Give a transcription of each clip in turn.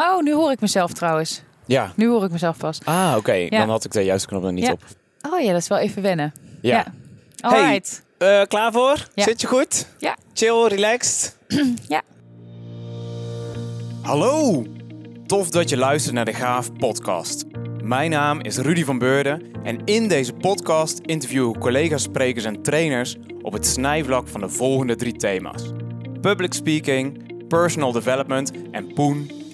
Oh, nu hoor ik mezelf trouwens. Ja. Nu hoor ik mezelf pas. Ah, oké. Dan had ik de juiste knop er niet Ja. op. Oh ja, dat is wel even wennen. Ja. Ja. Alright. Eh, klaar voor? Ja. Zit je goed? Ja. Chill, relaxed? Ja. Hallo! Tof dat je luistert naar de Gaaf podcast. Mijn naam is Rudy van Beurden en in deze podcast interview ik collega's, sprekers en trainers op het snijvlak van de volgende drie thema's. Public speaking, personal development en poen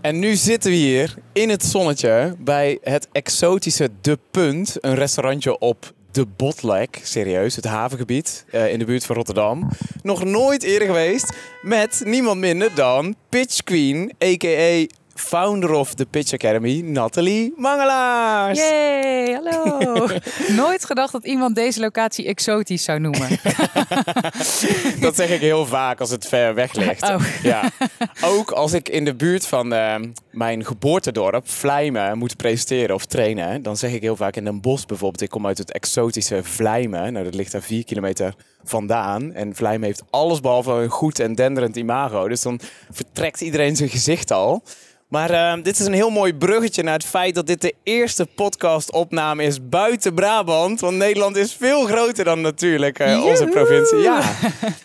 En nu zitten we hier in het zonnetje bij het exotische De Punt, een restaurantje op de Botlek, serieus, het havengebied eh, in de buurt van Rotterdam. Nog nooit eerder geweest met niemand minder dan Pitch Queen, a.k.a. founder of the Pitch Academy, Nathalie Mangelaars. Yay, hallo. Nooit gedacht dat iemand deze locatie exotisch zou noemen. Dat zeg ik heel vaak als het ver weg ligt. Oh. Ja. Ook als ik in de buurt van eh, mijn geboortedorp, Vlijmen, moet presenteren of trainen. Dan zeg ik heel vaak in Den Bosch bijvoorbeeld. Ik kom uit het exotische Vlijmen. Nou, dat ligt daar vier kilometer vandaan. En Vlijmen heeft alles behalve een goed en denderend imago. Dus dan vertrekt iedereen zijn gezicht al. Maar eh, dit is een heel mooi bruggetje naar het feit dat dit de eerste podcastopname is buiten Brabant. Want Nederland is veel groter dan natuurlijk eh, onze provincie. Ja.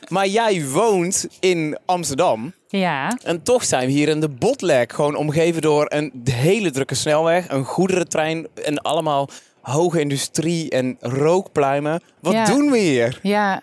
Maar jij woont in Amsterdam. Ja, En toch zijn we hier in de Botlek. Gewoon omgeven door een hele drukke snelweg, een goederentrein en allemaal hoge industrie en rookpluimen. Wat Ja. doen we hier? ja.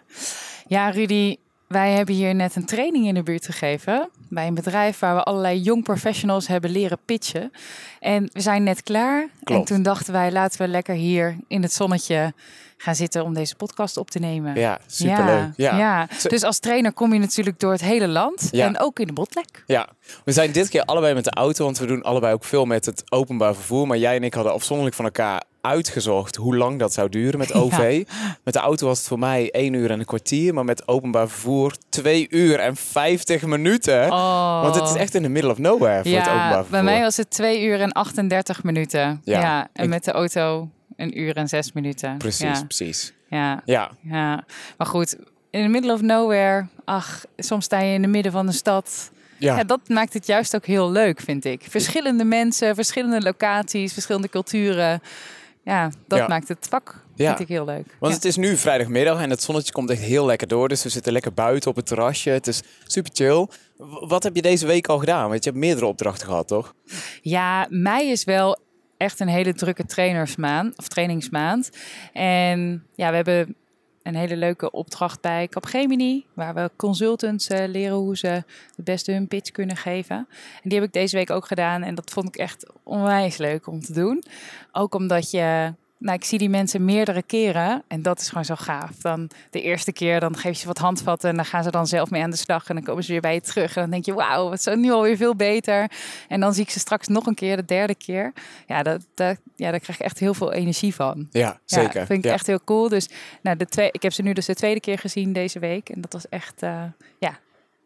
Ja, Rudy, wij hebben hier net een training in de buurt gegeven. Bij een bedrijf waar we allerlei jong professionals hebben leren pitchen. En we zijn net klaar. Klopt. En toen dachten wij, laten we lekker hier in het zonnetje gaan zitten om deze podcast op te nemen. Ja, superleuk. Ja. ja. Dus als trainer kom je natuurlijk door het hele land. Ja. En ook in de botlek. Ja, we zijn dit keer allebei met de auto, want we doen allebei ook veel met het openbaar vervoer. Maar jij en ik hadden afzonderlijk van elkaar uitgezocht hoe lang dat zou duren met OV. Met de auto was het voor mij 1 uur en een kwartier, maar met openbaar vervoer 2 uur en 50 minuten. Oh. Want het is echt in the middle of nowhere voor het openbaar vervoer. bij mij was het 2 uur en 38 minuten. Ja, Ja, en ik- met de auto een uur en 6 minuten. Precies, precies. ja, Ja, ja. Maar goed, in the middle of nowhere. Ach, soms sta je in het midden van de stad. ja. Ja, dat maakt het juist ook heel leuk, vind ik. Verschillende mensen, verschillende locaties, verschillende culturen. Ja, dat Ja. maakt het vak, Ja. vind ik heel leuk. Want Ja. het is nu vrijdagmiddag en het zonnetje komt echt heel lekker door. Dus we zitten lekker buiten op het terrasje. Het is super chill. Wat heb je deze week al gedaan? Want je hebt meerdere opdrachten gehad, toch? Ja, mei is wel echt een hele drukke trainersmaand of trainingsmaand. En ja, we hebben een hele leuke opdracht bij Capgemini, waar we consultants eh, leren hoe ze het beste hun pitch kunnen geven. En die heb ik deze week ook gedaan en dat vond ik echt onwijs leuk om te doen. Ook omdat je nou, ik zie die mensen meerdere keren en dat is gewoon zo gaaf. Dan de eerste keer, dan geef je ze wat handvatten en dan gaan ze dan zelf mee aan de slag en dan komen ze weer bij je terug. En dan denk je, wauw, wat is nu alweer veel beter. En dan zie ik ze straks nog een keer, de derde keer. Ja, dat, dat, ja daar krijg ik echt heel veel energie van. Ja, zeker. Ja, vind ik Ja. echt heel cool. Dus nou, de twee, ik heb ze nu dus de tweede keer gezien deze week. En dat was echt, eh, ja,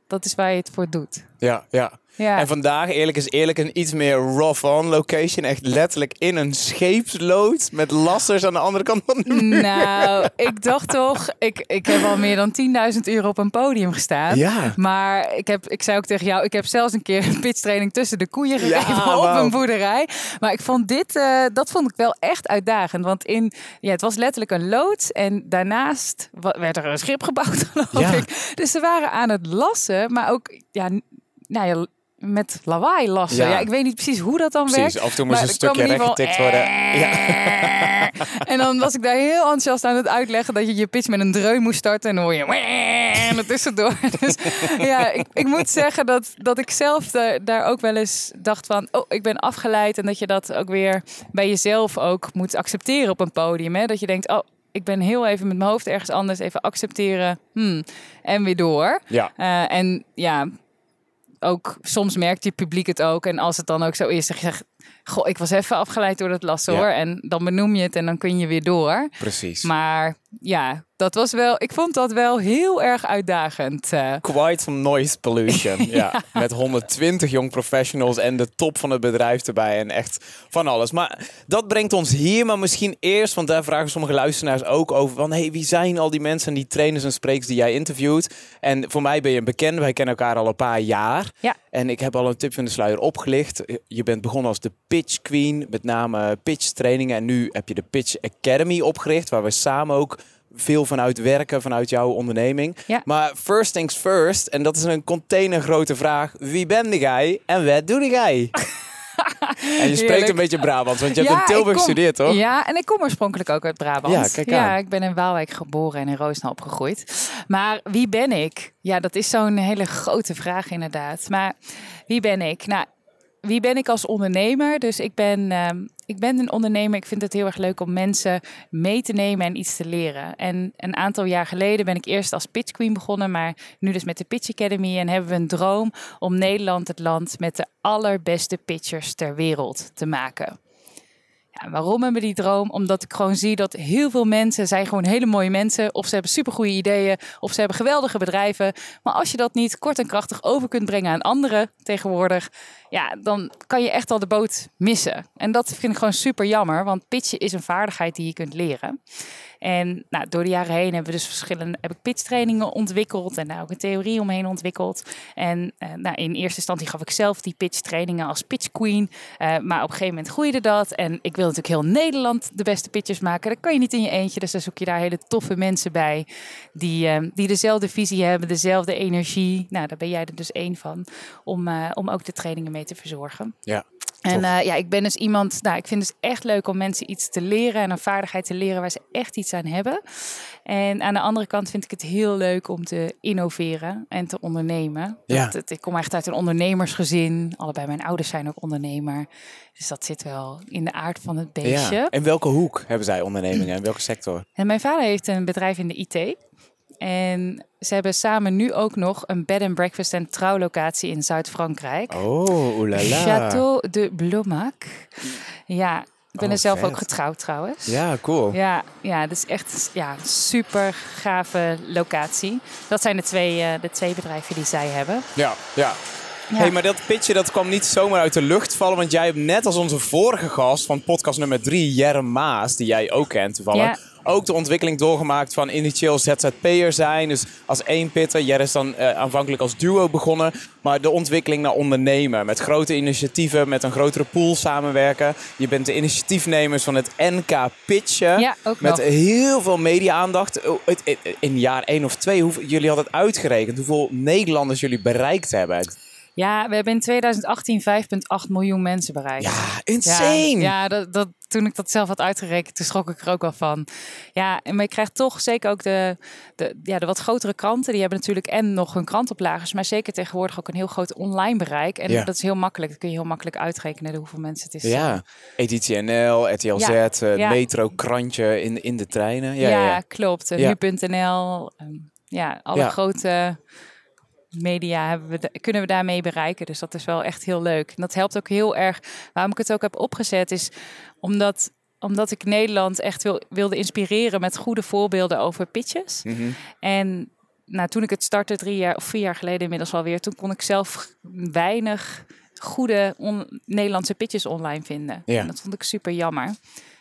dat is waar je het voor doet. Ja, ja. Ja. En vandaag, eerlijk is eerlijk, een iets meer rough-on location. Echt letterlijk in een scheepslood met lassers aan de andere kant van de Nou, ik dacht toch, ik, ik heb al meer dan 10.000 euro op een podium gestaan. Ja. Maar ik, heb, ik zei ook tegen jou, ik heb zelfs een keer een pitchtraining tussen de koeien Ja, gegeven op een boerderij. Maar ik vond dit, eh, dat vond ik wel echt uitdagend. Want in, ja, het was letterlijk een loods en daarnaast werd er een schip gebouwd, geloof Ja. ik. Dus ze waren aan het lassen, maar ook, ja, nou ja, met lawaai lassen. Ja. Ja. ik weet niet precies hoe dat dan Precies, werkt. af en toe moest een stukje in ieder recht geval, getikt worden. Ja. En dan was ik daar heel enthousiast aan het uitleggen dat je je pitch met een dreun moest starten. En dan hoor je en tussendoor. Dus ja, ik, ik moet zeggen dat, dat ik zelf da- daar ook wel eens dacht van... oh, ik ben afgeleid. En dat je dat ook weer bij jezelf ook moet accepteren op een podium. Hè? Dat je denkt, oh, ik ben heel even met mijn hoofd ergens anders. Even accepteren. Hmm, en weer door. Ja. Eh, en ja, ook soms merkt je publiek het ook. En als het dan ook zo is, zeg je, goh, ik was even afgeleid door het lassen Ja. hoor. En dan benoem je het en dan kun je weer door. Precies. Maar ja, dat was wel, ik vond dat wel heel erg uitdagend. eh. Quite some noise pollution. ja. Met 120 young professionals en de top van het bedrijf erbij. En echt van alles. Maar dat brengt ons hier. Maar misschien eerst, want daar vragen sommige luisteraars ook over. Van, hey, wie zijn al die mensen, die trainers en sprekers die jij interviewt? En voor mij ben je een bekende. Wij kennen elkaar al een paar jaar. Ja. En ik heb al een tip van de sluier opgelicht. Je bent begonnen als de Pitch Queen. Met name pitch trainingen. En nu heb je de Pitch Academy opgericht. Waar we samen ook veel vanuit werken, vanuit jouw onderneming. Ja. Maar first things first, en dat is een containergrote vraag. Wie ben jij en wat doe jij? en je spreekt Heerlijk. een beetje Brabants, want je hebt in Tilburg kom- gestudeerd, toch? Ja, en ik kom oorspronkelijk ook uit Brabant. Ja, kijk Ja, ik ben in Waalwijk geboren en in Roosnal opgegroeid. Maar wie ben ik? Ja, dat is zo'n hele grote vraag inderdaad. Maar wie ben ik? Nou, wie ben ik als ondernemer? Dus ik ben, ehm, ik ben een ondernemer. Ik vind het heel erg leuk om mensen mee te nemen en iets te leren. En een aantal jaar geleden ben ik eerst als pitch queen begonnen, maar nu dus met de Pitch Academy. En hebben we een droom om Nederland het land met de allerbeste pitchers ter wereld te maken. Ja, waarom hebben we die droom? Omdat ik gewoon zie dat heel veel mensen zijn gewoon hele mooie mensen. Of ze hebben supergoeie ideeën, of ze hebben geweldige bedrijven. Maar als je dat niet kort en krachtig over kunt brengen aan anderen tegenwoordig, ja, dan kan je echt al de boot missen. En dat vind ik gewoon super jammer, want pitchen is een vaardigheid die je kunt leren. En nou, door de jaren heen hebben we dus verschillende heb ik pitchtrainingen ontwikkeld en daar ook een theorie omheen ontwikkeld. En eh, nou, in eerste instantie gaf ik zelf die pitchtrainingen als pitch queen. Eh, maar op een gegeven moment groeide dat. En ik wil natuurlijk heel Nederland de beste pitchers maken. Dat kan je niet in je eentje. Dus dan zoek je daar hele toffe mensen bij. Die, eh, die dezelfde visie hebben, dezelfde energie. Nou, daar ben jij er dus één van. Om, om ook de trainingen mee te verzorgen. Ja. En eh, ja, ik ben dus iemand, nou, ik vind het echt leuk om mensen iets te leren en een vaardigheid te leren waar ze echt iets aan hebben. En aan de andere kant vind ik het heel leuk om te innoveren en te ondernemen. Ja. Dat, ik kom echt uit een ondernemersgezin. Allebei mijn ouders zijn ook ondernemer. Dus dat zit wel in de aard van het beestje. Ja. In welke hoek hebben zij ondernemingen? In welke sector? En mijn vader heeft een bedrijf in de IT. En ze hebben samen nu ook nog een bed and breakfast en trouwlocatie in Zuid-Frankrijk. Oh, oelala. Château de Blomac. Ja, ik ben Oh, er zelf vet. ook getrouwd trouwens. Ja, cool. Ja, ja, dat is echt ja, een super gave locatie. Dat zijn de twee, eh, de twee bedrijven die zij hebben. Ja, ja. Ja. Hey, maar dat pitje dat kwam niet zomaar uit de lucht vallen. Want jij hebt net als onze vorige gast van podcast nummer 3, Jerre Maas, die jij ook kent toevallig. Ja. Ook de ontwikkeling doorgemaakt van initieel ZZP'er zijn. Dus als één pitter. Jerre is dan eh, aanvankelijk als duo begonnen. Maar de ontwikkeling naar ondernemer. Met grote initiatieven, met een grotere pool samenwerken. Je bent de initiatiefnemers van het NK Pitchen. Ja, ook met nog. heel veel media-aandacht. Oh, In jaar één of twee, hoeveel, jullie hadden het uitgerekend hoeveel Nederlanders jullie bereikt hebben. Ja, we hebben in 2018 5,8 miljoen mensen bereikt. Ja, insane. Ja, dat, dat, toen ik dat zelf had uitgerekend, toen schrok ik er ook wel van. Ja, maar je krijgt toch zeker ook de, de, ja, de wat grotere kranten. Die hebben natuurlijk en nog hun krantoplagers, maar zeker tegenwoordig ook een heel groot online bereik. En Ja. dat is heel makkelijk. Dat kun je heel makkelijk uitrekenen de hoeveel mensen het is. Ja, Editie NL, RTL Z, Ja, eh. Metro, krantje in, in de treinen. Ja, klopt. En. Nu.nl. ehm, Ja, alle grote media hebben we, da- kunnen we daarmee bereiken. Dus dat is wel echt heel leuk. En dat helpt ook heel erg. Waarom ik het ook heb opgezet is omdat, omdat ik Nederland echt wil, wilde inspireren met goede voorbeelden over pitches. Mhm. En nou, toen ik het startte, drie jaar of vier jaar geleden inmiddels alweer, toen kon ik zelf weinig goede on- Nederlandse pitches online vinden. Ja. En dat vond ik super jammer.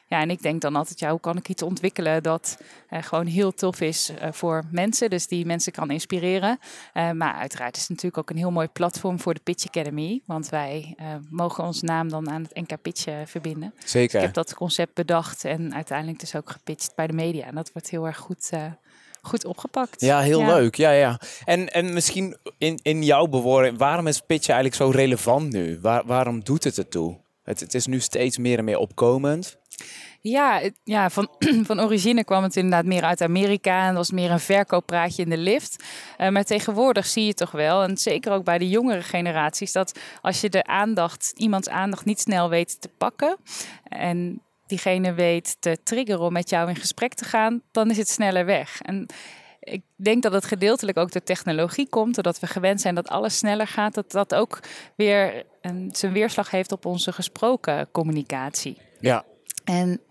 Ja, en ik denk dan altijd, ja, hoe kan ik iets ontwikkelen dat eh, gewoon heel tof is eh, voor mensen, dus die mensen kan inspireren. Eh, maar uiteraard is het natuurlijk ook een heel mooi platform voor de Pitch Academy, want wij eh, mogen onze naam dan aan het NK Pitch eh, verbinden. Zeker. Ik heb dat concept bedacht en uiteindelijk dus ook gepitcht bij de media. En dat wordt heel erg goed, eh, goed opgepakt. Ja, heel Ja. leuk. Ja, ja. En, en misschien in, in jouw bewoording, waarom is pitchen eigenlijk zo relevant nu? Waar, waarom doet het het toe? Het, het is nu steeds meer en meer opkomend. Ja, ja van, van origine kwam het inderdaad meer uit Amerika. En was meer een verkooppraatje in de lift. Eh, maar tegenwoordig zie je toch wel, en zeker ook bij de jongere generaties, dat als je de aandacht, iemands aandacht niet snel weet te pakken. En diegene weet te triggeren om met jou in gesprek te gaan, dan is het sneller weg. En ik denk dat het gedeeltelijk ook door technologie komt. Doordat we gewend zijn dat alles sneller gaat. Dat dat ook weer een, zijn weerslag heeft op onze gesproken communicatie. Ja. En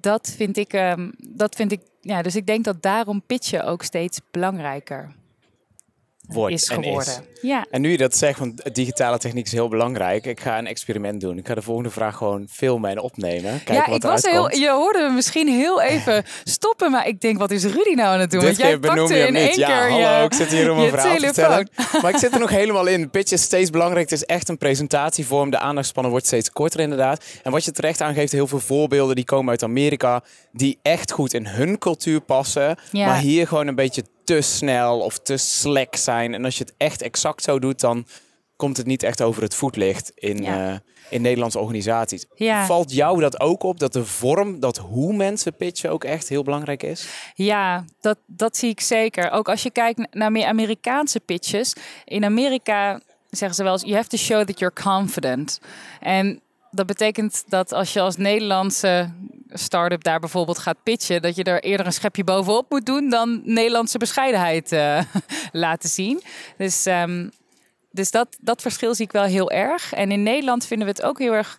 dat vind ik, um, dat vind ik, ja, dus ik denk dat daarom pitchen ook steeds belangrijker wordt is en geworden. is. Ja. En nu je dat zegt, want digitale techniek is heel belangrijk. Ik ga een experiment doen. Ik ga de volgende vraag gewoon filmen en opnemen. Kijken ja, wat ik was heel, je hoorde me misschien heel even stoppen, maar ik denk, wat is Rudy nou aan het doen? Dit Want jij keer benoem pakte je in één niet. Ja, keer hallo, je, ik zit hier om een verhaal te telefoon. vertellen. Maar ik zit er nog helemaal in. Pitch is steeds belangrijk. Het is echt een presentatievorm. De aandachtspannen wordt steeds korter inderdaad. En wat je terecht aangeeft, heel veel voorbeelden die komen uit Amerika. Die echt goed in hun cultuur passen. Ja. Maar hier gewoon een beetje te snel of te slack zijn. En als je het echt exact zo doet, dan komt het niet echt over het voetlicht in, Ja. eh, in Nederlandse organisaties. Ja. Valt jou dat ook op, dat de vorm, dat hoe mensen pitchen ook echt heel belangrijk is? Ja, dat, dat zie ik zeker. Ook als je kijkt naar meer Amerikaanse pitches. In Amerika zeggen ze wel eens, you have to show that you're confident. En dat betekent dat als je als Nederlandse start-up daar bijvoorbeeld gaat pitchen, dat je er eerder een schepje bovenop moet doen dan Nederlandse bescheidenheid eh, laten zien. Dus, ehm, dus dat, dat verschil zie ik wel heel erg. En in Nederland vinden we het ook heel erg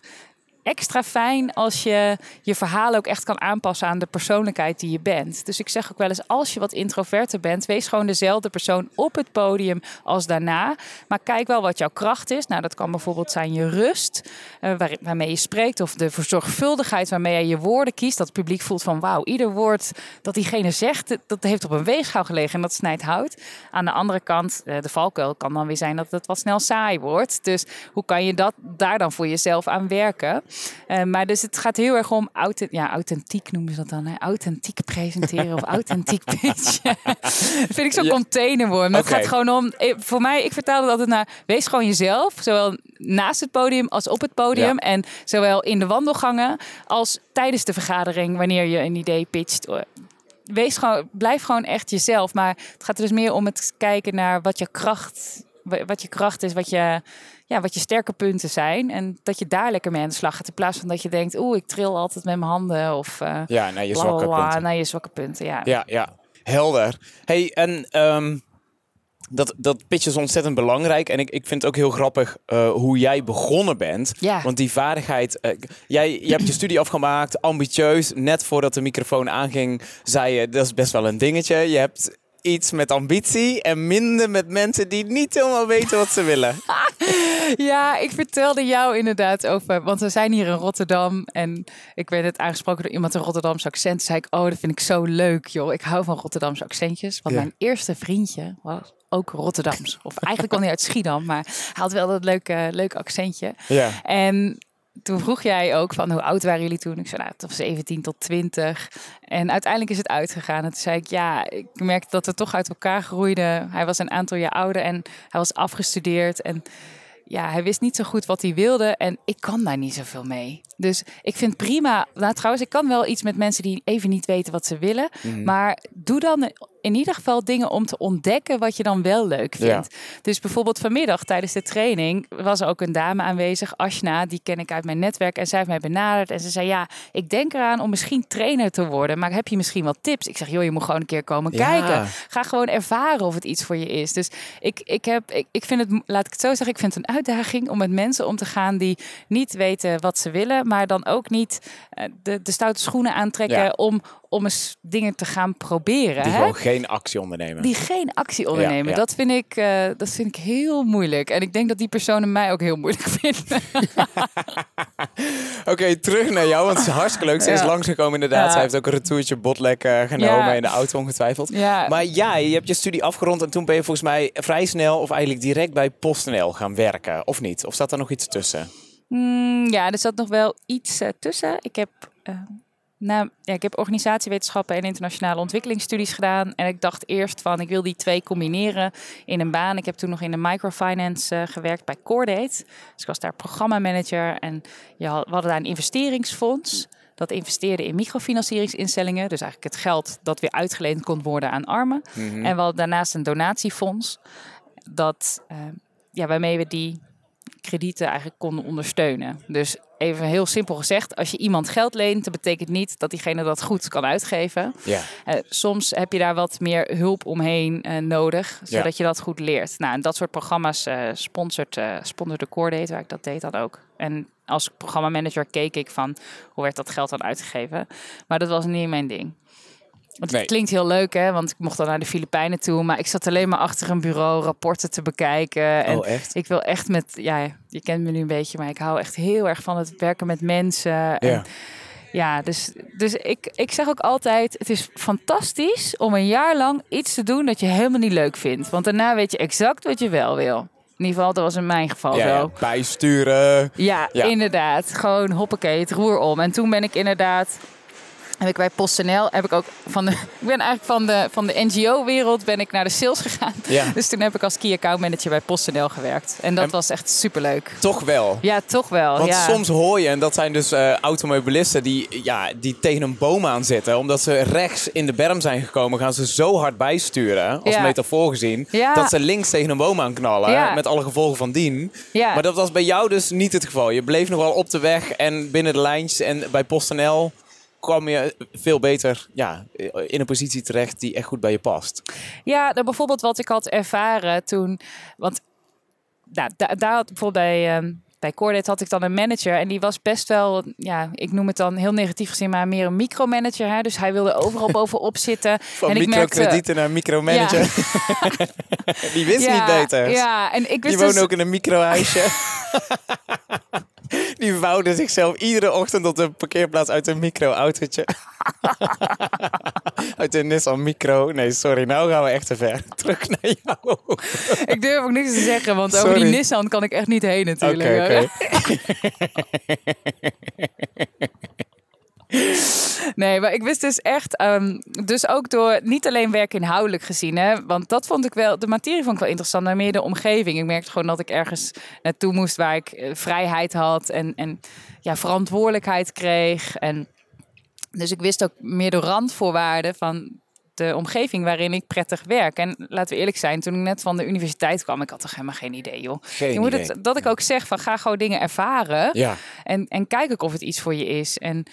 extra fijn als je je verhaal ook echt kan aanpassen aan de persoonlijkheid die je bent. Dus ik zeg ook wel eens, als je wat introverter bent, wees gewoon dezelfde persoon op het podium als daarna. Maar kijk wel wat jouw kracht is. Nou, dat kan bijvoorbeeld zijn je rust, eh, waar, waarmee je spreekt, of de zorgvuldigheid waarmee je je woorden kiest. Dat het publiek voelt van, wauw, ieder woord dat diegene zegt, dat- dat heeft op een weegschaal gelegen en dat snijdt hout. Aan de andere kant, eh, de valkuil kan dan weer zijn dat het wat snel saai wordt. Dus hoe kan je dat daar dan voor jezelf aan werken? Eh, maar dus het gaat heel erg om authent ja, authentiek noemen ze dat dan. Hè? Authentiek presenteren of authentiek pitchen. dat vind ik zo'n Ja. containerwoord. Maar het gaat gewoon om, eh, voor mij, ik vertaal het altijd naar, wees gewoon jezelf. Zowel naast het podium als op het podium. Ja. En zowel in de wandelgangen als tijdens de vergadering wanneer je een idee pitcht. Wees gewoon, blijf gewoon echt jezelf. Maar het gaat er dus meer om het kijken naar wat je kracht, wa- wat je kracht is, wat je, ja, wat je sterke punten zijn. En dat je daar lekker mee aan de slag gaat. In plaats van dat je denkt, oeh, ik tril altijd met mijn handen. Of eh Ja, naar je bla, zwakke bla, punten. naar je zwakke punten. Ja. Ja, ja. Helder. Hey, en ehm, dat, dat pitch is ontzettend belangrijk. En ik, ik vind het ook heel grappig eh, hoe jij begonnen bent. Ja. Want die vaardigheid... eh, jij je hebt je studie afgemaakt, ambitieus. Net voordat de microfoon aanging, zei je... Dat is best wel een dingetje. Je hebt iets met ambitie en minder met mensen die niet helemaal weten wat ze willen. Ja, ik vertelde jou inderdaad over, want we zijn hier in Rotterdam en ik werd net aangesproken door iemand een Rotterdamse accent. Toen zei ik, oh, dat vind ik zo leuk, joh. Ik hou van Rotterdamse accentjes. Want Ja. mijn eerste vriendje was ook Rotterdams. Of eigenlijk kwam hij uit Schiedam, maar hij had wel dat leuke, leuke accentje. Ja. En toen vroeg jij ook van hoe oud waren jullie toen? Ik zei nou, van 17 tot 20. En uiteindelijk is het uitgegaan. En toen zei ik ja, ik merkte dat we toch uit elkaar groeiden. Hij was een aantal jaar ouder en hij was afgestudeerd. En ja, hij wist niet zo goed wat hij wilde. En ik kan daar niet zoveel mee. Dus ik vind prima. Nou, trouwens, ik kan wel iets met mensen die even niet weten wat ze willen. Mhm. Maar doe dan in ieder geval dingen om te ontdekken wat je dan wel leuk Ja. vindt. Dus bijvoorbeeld vanmiddag tijdens de training was er ook een dame aanwezig, Ashna, die ken ik uit mijn netwerk. En zij heeft mij benaderd en ze zei, ja, ik denk eraan om misschien trainer te worden. Maar heb je misschien wat tips? Ik zeg, joh, je moet gewoon een keer komen Ja. kijken. Ga gewoon ervaren of het iets voor je is. Dus ik, ik, heb, ik, ik vind het, laat ik het zo zeggen, ik vind het een uitdaging om met mensen om te gaan die niet weten wat ze willen. Maar dan ook niet eh, de, de stoute schoenen aantrekken Ja. om, om eens dingen te gaan proberen. Die hè? gewoon geen actie ondernemen. Die geen actie ondernemen. ja. Dat, vind ik, eh, dat vind ik heel moeilijk. En ik denk dat die personen mij ook heel moeilijk vinden. Oké, terug naar jou, want het is hartstikke leuk. Ze is Ja. langsgekomen inderdaad. Zij heeft ook een retourtje botlek genomen in de auto ongetwijfeld. Maar jij, je hebt je studie afgerond en toen ben je volgens mij vrij snel of eigenlijk direct bij PostNL gaan werken, of niet? Of staat er nog iets tussen? Mm, ja, er zat nog wel iets eh, tussen. Ik heb, eh, nou, ja, ik heb organisatiewetenschappen en internationale ontwikkelingsstudies gedaan. En ik dacht eerst van, ik wil die twee combineren in een baan. Ik heb toen nog in de microfinance eh, gewerkt bij Cordate. Dus ik was daar programmamanager en je had, we hadden daar een investeringsfonds. Dat investeerde in microfinancieringsinstellingen. Dus eigenlijk het geld dat weer uitgeleend kon worden aan armen. Mhm. En we hadden daarnaast een donatiefonds. Dat, eh, ja, waarmee we die kredieten eigenlijk konden ondersteunen. Dus even heel simpel gezegd, als je iemand geld leent, dat betekent niet dat diegene dat goed kan uitgeven. Ja. Uh, soms heb je daar wat meer hulp omheen uh, nodig, zodat ja. je dat goed leert. Nou, en dat soort programma's uh, sponsort, sponsort de Core Date, waar ik dat deed dan ook. En als programmamanager keek ik van hoe werd dat geld dan uitgegeven. Maar dat was niet mijn ding. Want het klinkt heel leuk, hè? Want ik mocht dan naar de Filipijnen toe. Maar ik zat alleen maar achter een bureau rapporten te bekijken. En oh, echt? ik wil echt met... Ja, je kent me nu een beetje, maar ik hou echt heel erg van het werken met mensen. Ja. En, ja, dus, dus ik, ik zeg ook altijd: het is fantastisch om een jaar lang iets te doen dat je helemaal niet leuk vindt. Want daarna weet je exact wat je wel wil. In ieder geval, dat was in mijn geval ja, zo. Ja, bijsturen. Ja, Ja. inderdaad. Gewoon hoppakee, het roer om. En toen ben ik inderdaad... Heb ik bij PostNL, heb ik ook van de... Ik ben eigenlijk van de, van de NGO-wereld ben ik naar de sales gegaan. Ja. Dus toen heb ik als key account manager bij PostNL gewerkt. En dat En- was echt superleuk. Toch wel. Ja, toch wel. Want ja. soms hoor je, en dat zijn dus eh, automobilisten die, ja, die tegen een boom aan zitten. Omdat ze rechts in de berm zijn gekomen, gaan ze zo hard bijsturen, als Ja. metafoor gezien, Ja. dat ze links tegen een boom aan knallen. Met alle gevolgen van dien. Ja. Maar dat was bij jou dus niet het geval. Je bleef nog wel op de weg en binnen de lijntjes. En bij PostNL kwam je veel beter ja, in een positie terecht die echt goed bij je past. Ja, nou, bijvoorbeeld wat ik had ervaren toen. Want nou, da- daar had bijvoorbeeld bij, ehm bij Cordate had ik dan een manager. En die was best wel, ja, ik noem het dan heel negatief gezien, maar meer een micromanager. Hè? Dus hij wilde overal bovenop zitten. Van en ik merkte. microkredieten naar micromanager. die wist ja, niet beter. Ja, en ik Die wist woonde dus, ook in een microhuisje. Die vouwde zichzelf iedere ochtend op de parkeerplaats uit een micro-autootje. uit een Nissan Micro. Nee, sorry, nou gaan we echt te ver. Terug naar jou. Ik durf ook niks te zeggen, want over die Nissan kan ik echt niet heen natuurlijk. oké. Nee, maar ik wist dus echt, ehm, dus ook door niet alleen werk inhoudelijk gezien, hè, want dat vond ik wel, de materie vond ik wel interessant, maar meer de omgeving. Ik merkte gewoon dat ik ergens naartoe moest waar ik eh, vrijheid had en, en ja, verantwoordelijkheid kreeg. En dus ik wist ook meer de randvoorwaarden van de omgeving waarin ik prettig werk. En laten we eerlijk zijn, toen ik net van de universiteit kwam, ik had toch helemaal geen idee, joh. Geen je moet idee. het, dat ik ook zeg van ga gewoon dingen ervaren Ja, en, en kijk ook of het iets voor je is. En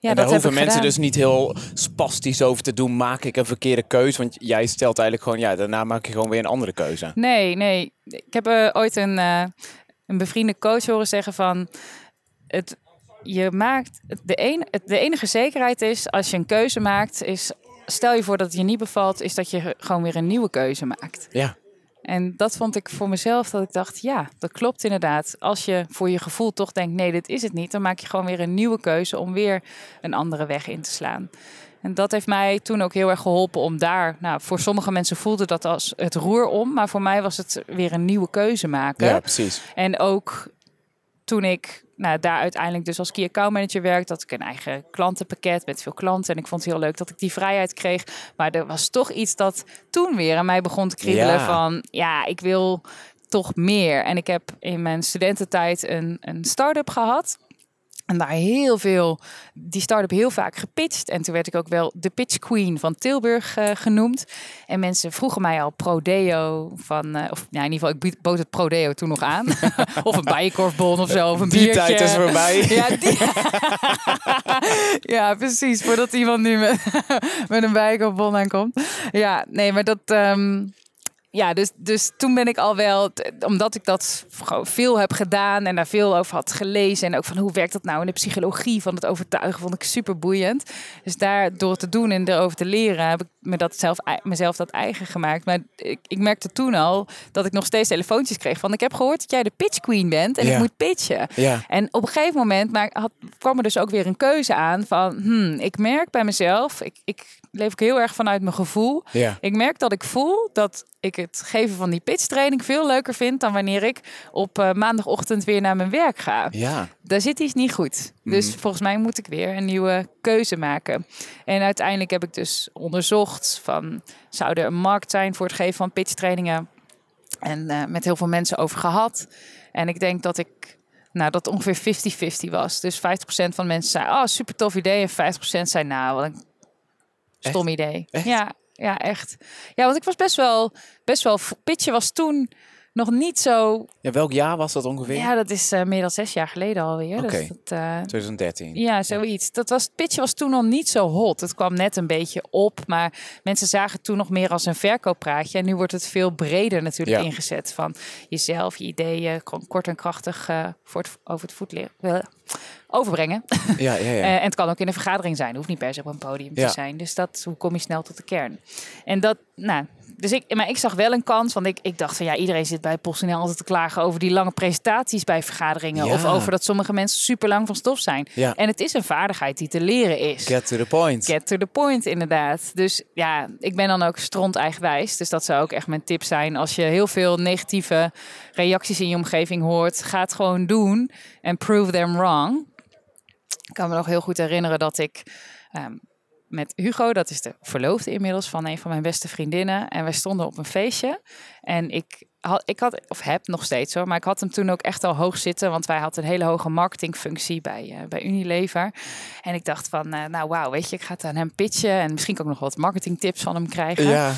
ja, en daar hoeven mensen gedaan. dus niet heel spastisch over te doen. Maak ik een verkeerde keuze? Want jij stelt eigenlijk gewoon, ja, daarna maak je gewoon weer een andere keuze. Nee, nee. Ik heb eh, ooit een, eh, een bevriende coach horen zeggen van... Het, je maakt, de, een, het, de enige zekerheid is als je een keuze maakt... is stel je voor dat het je niet bevalt... is dat je gewoon weer een nieuwe keuze maakt. Ja, En dat vond ik voor mezelf dat ik dacht... ja, dat klopt inderdaad. Als je voor je gevoel toch denkt... nee, dit is het niet... dan maak je gewoon weer een nieuwe keuze... om weer een andere weg in te slaan. En dat heeft mij toen ook heel erg geholpen om daar... Nou, voor sommige mensen voelde dat als het roer om... maar voor mij was het weer een nieuwe keuze maken. ja precies. En ook toen ik nou, daar uiteindelijk dus als key account manager werkte, dat ik een eigen klantenpakket met veel klanten. En ik vond het heel leuk dat ik die vrijheid kreeg. Maar er was toch iets dat toen weer aan mij begon te kriebelen Ja. van, ja, ik wil toch meer. En ik heb in mijn studententijd een, een start-up gehad. En daar heel veel, die start-up heel vaak gepitcht. En toen werd ik ook wel de pitch queen van Tilburg eh, genoemd. En mensen vroegen mij al Prodeo van, eh, of ja, in ieder geval, ik bied- bood het Prodeo toen nog aan. of een bijenkorfbon of zo, of een Die biertje. tijd is voorbij. Ja, die... ja, precies. Voordat iemand nu met, met een bijenkorfbon aankomt. Ja, nee, maar dat... ehm, ja, dus, dus toen ben ik al wel, omdat ik dat gewoon veel heb gedaan en daar veel over had gelezen. En ook van hoe werkt dat nou in de psychologie van het overtuigen, vond ik super boeiend. Dus daar door te doen en erover te leren, heb ik me dat zelf, mezelf dat eigen gemaakt. Maar ik, ik merkte toen al dat ik nog steeds telefoontjes kreeg van ik heb gehoord dat jij de pitch queen bent en Ja. ik moet pitchen. Ja, En op een gegeven moment maar had, kwam er dus ook weer een keuze aan van, hmm, ik merk bij mezelf, ik, ik leef ook heel erg vanuit mijn gevoel. ja. Ik merk dat ik voel dat ik het geven van die pitchtraining veel leuker vind dan wanneer ik op eh, maandagochtend weer naar mijn werk ga. Ja, Daar zit iets niet goed. Dus volgens mij moet ik weer een nieuwe keuze maken. En uiteindelijk heb ik dus onderzocht van zou er een markt zijn voor het geven van pitchtrainingen en eh, met heel veel mensen over gehad. En ik denk dat ik nou, dat ongeveer 50-50 was. Dus 50% van de mensen zei, oh, super tof idee. En 50% zei, nou, wat een stom idee. Echt? Ja, ja, echt. Ja, want ik was best wel, best wel, pitchen was toen nog niet zo... Ja, welk jaar was dat ongeveer? Ja, dat is uh, meer dan zes jaar geleden alweer. Oké, Dus eh, 2013. ja, zoiets. Dat was, pitchen was toen nog niet zo hot. Het kwam net een beetje op, maar mensen zagen het toen nog meer als een verkooppraatje. En nu wordt het veel breder natuurlijk Ja. ingezet van jezelf, je ideeën, gewoon kort en krachtig eh, voor het, over het voet leren. Overbrengen. Ja, ja, ja. Eh, en het kan ook in een vergadering zijn. Het hoeft niet per se op een podium te zijn. Dus dat, hoe kom je snel tot de kern? En dat, nou, dus ik, maar ik zag wel een kans. Want ik, ik dacht van ja, iedereen zit bij PostNL altijd te klagen over die lange presentaties bij vergaderingen. Ja. Of over dat sommige mensen super lang van stof zijn. Ja. En het is een vaardigheid die te leren is. Get to the point. Get to the point, inderdaad. Dus ja, ik ben dan ook stront eigenwijs. Dus dat zou ook echt mijn tip zijn. Als je heel veel negatieve reacties in je omgeving hoort, ga het gewoon doen. En prove them wrong. Ik kan me nog heel goed herinneren dat ik ehm, met Hugo, dat is de verloofde inmiddels van een van mijn beste vriendinnen. En wij stonden op een feestje. En ik had, ik had of heb nog steeds hoor, maar ik had hem toen ook echt al hoog zitten. Want wij hadden een hele hoge marketingfunctie bij, eh, bij Unilever. En ik dacht van, eh, nou wauw, weet je, ik ga het aan hem pitchen. En misschien kan ik nog wat marketingtips van hem krijgen. Ja.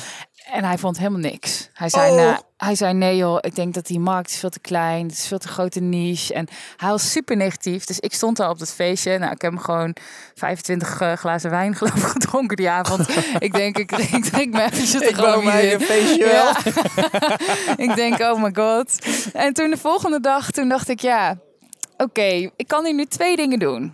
En hij vond helemaal niks. Hij zei, Oh. nou, hij zei nee joh, ik denk dat die markt is veel te klein. Het is veel te grote niche. En hij was super negatief. Dus ik stond daar op dat feestje. Nou, ik heb hem gewoon 25 eh, glazen wijn geloof ik gedronken die avond. ik denk, ik drink, ik drink me eventjes Ik weer in. eigen feestje wel. ik denk, oh my god. En toen de volgende dag, toen dacht ik, ja, oké, ik kan hier nu twee dingen doen.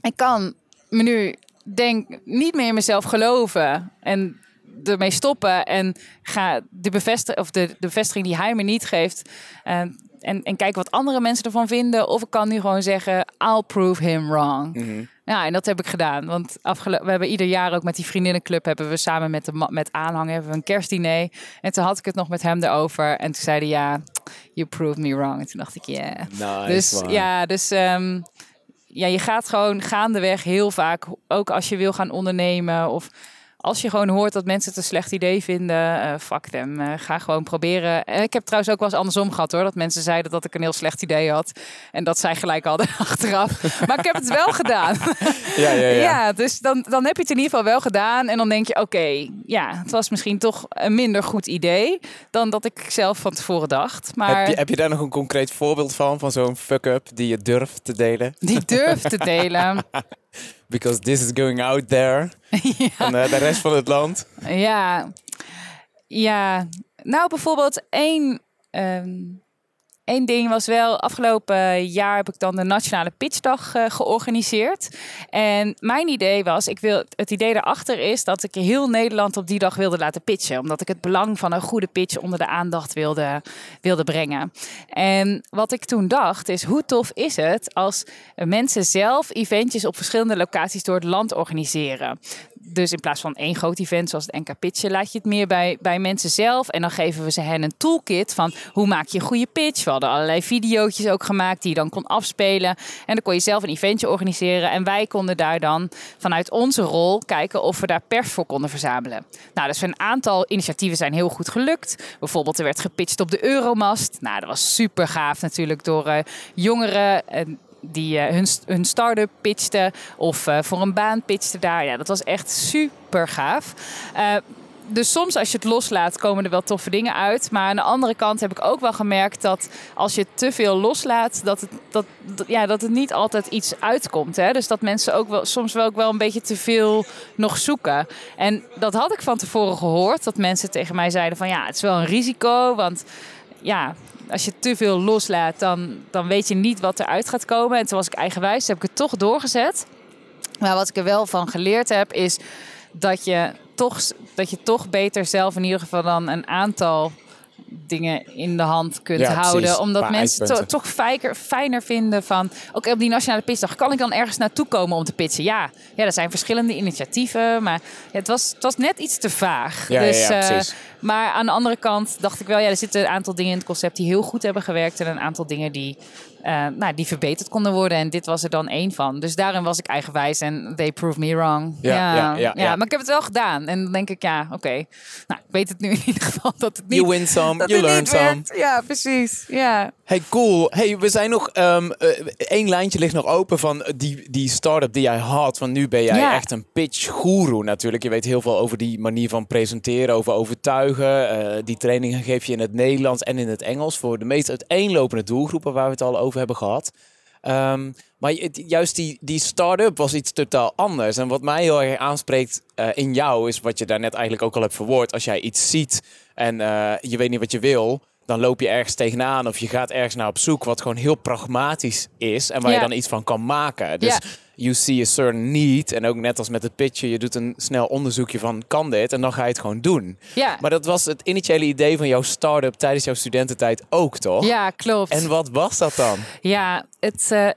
Ik kan me nu denk niet meer in mezelf geloven en ermee stoppen en ga de bevestiging of de, de bevestiging die hij me niet geeft eh, en, en kijken wat andere mensen ervan vinden. Of ik kan nu gewoon zeggen, I'll prove him wrong. Mhm. Ja, en dat heb ik gedaan. Want afgelo- we hebben ieder jaar ook met die vriendinnenclub hebben we samen met de ma- met aanhang hebben we een kerstdiner. En toen had ik het nog met hem erover. En toen zei hij ja, you proved me wrong. En toen dacht ik ja. Nice, dus man. ja, dus ehm, ja, je gaat gewoon gaandeweg heel vaak, ook als je wil gaan ondernemen of als je gewoon hoort dat mensen het een slecht idee vinden, eh fuck them. Eh, ga gewoon proberen. En ik heb trouwens ook wel eens andersom gehad hoor. Dat mensen zeiden dat ik een heel slecht idee had. En dat zij gelijk hadden achteraf. Maar ik heb het wel gedaan. Ja, ja, ja. Ja, dus dan, dan heb je het in ieder geval wel gedaan. En dan denk je, oké, ja, het was misschien toch een minder goed idee dan dat ik zelf van tevoren dacht. Maar Heb, je, heb je daar nog een concreet voorbeeld van? Van zo'n fuck-up die je durft te delen? die durf te delen. Because this is going out there. En eh, de rest van het land. Ja, ja. Nou, bijvoorbeeld één, ehm, één ding was wel... Afgelopen jaar heb ik dan de Nationale Pitchdag eh, georganiseerd. En mijn idee was... Ik wil, het idee daarachter is dat ik heel Nederland op die dag wilde laten pitchen. Omdat ik het belang van een goede pitch onder de aandacht wilde, wilde brengen. En wat ik toen dacht is... Hoe tof is het als mensen zelf eventjes op verschillende locaties door het land organiseren? Dus in plaats van één groot event zoals het NK Pitchen, laat je het meer bij, bij mensen zelf. En dan geven we ze hen een toolkit van hoe maak je een goede pitch. We hadden allerlei video's ook gemaakt die je dan kon afspelen. En dan kon je zelf een eventje organiseren. En wij konden daar dan vanuit onze rol kijken of we daar pers voor konden verzamelen. Nou, dus een aantal initiatieven zijn heel goed gelukt. Bijvoorbeeld er werd gepitcht op de Euromast. Nou, dat was super gaaf natuurlijk door eh, jongeren. En die eh, hun, hun start-up pitchten of eh, voor een baan pitchten daar. Ja, dat was echt super gaaf. Eh, dus soms als je het loslaat, komen er wel toffe dingen uit. Maar aan de andere kant heb ik ook wel gemerkt dat als je te veel loslaat, dat het, dat, ja, dat het niet altijd iets uitkomt. Hè? Dus dat mensen ook wel soms wel ook wel een beetje te veel nog zoeken. En dat had ik van tevoren gehoord. Dat mensen tegen mij zeiden van ja, het is wel een risico. Want ja, als je te veel loslaat, dan, dan weet je niet wat eruit gaat komen. En toen was ik eigenwijs, heb ik het toch doorgezet. Maar wat ik er wel van geleerd heb, is dat je toch, dat je toch beter zelf in ieder geval dan een aantal dingen in de hand kunt Ja, houden. precies. Omdat mensen to- eikpunten. toch fijner, fijner vinden van... Oké, op die nationale pitchdag, kan ik dan ergens naartoe komen om te pitchen? Ja, ja er zijn verschillende initiatieven, maar ja, het, was, het was net iets te vaag. Ja, dus, ja, eh, precies. maar aan de andere kant dacht ik wel, ja, er zitten een aantal dingen in het concept die heel goed hebben gewerkt. En een aantal dingen die, eh, nou, die verbeterd konden worden. En dit was er dan één van. Dus daarin was ik eigenwijs en they proved me wrong. Ja, ja, ja, ja. Maar ik heb het wel gedaan. En dan denk ik, ja, oké. Nou, ik weet het nu in ieder geval dat het niet... You win some, you learn some. Ja, precies. Ja. Hey, cool. Hey, we zijn nog... eh, één lijntje ligt nog open van die, die start-up die jij had. Want nu ben jij echt een pitch-guru natuurlijk. Je weet heel veel over die manier van presenteren, over overtuigen. Eh, die trainingen geef je in het Nederlands en in het Engels... voor de meest uiteenlopende doelgroepen waar we het al over hebben gehad. Ehm, maar juist die, die start-up was iets totaal anders. En wat mij heel erg aanspreekt eh, in jou... is wat je daarnet eigenlijk ook al hebt verwoord. Als jij iets ziet en eh, je weet niet wat je wil... dan loop je ergens tegenaan of je gaat ergens naar op zoek... wat gewoon heel pragmatisch is en waar je dan iets van kan maken. Dus Ja. you see a certain need. En ook net als met het pitchen, je doet een snel onderzoekje van... kan dit? En dan ga je het gewoon doen. Ja, Maar dat was het initiële idee van jouw start-up... tijdens jouw studententijd ook, toch? ja klopt. En wat was dat dan? Ja, het, eh,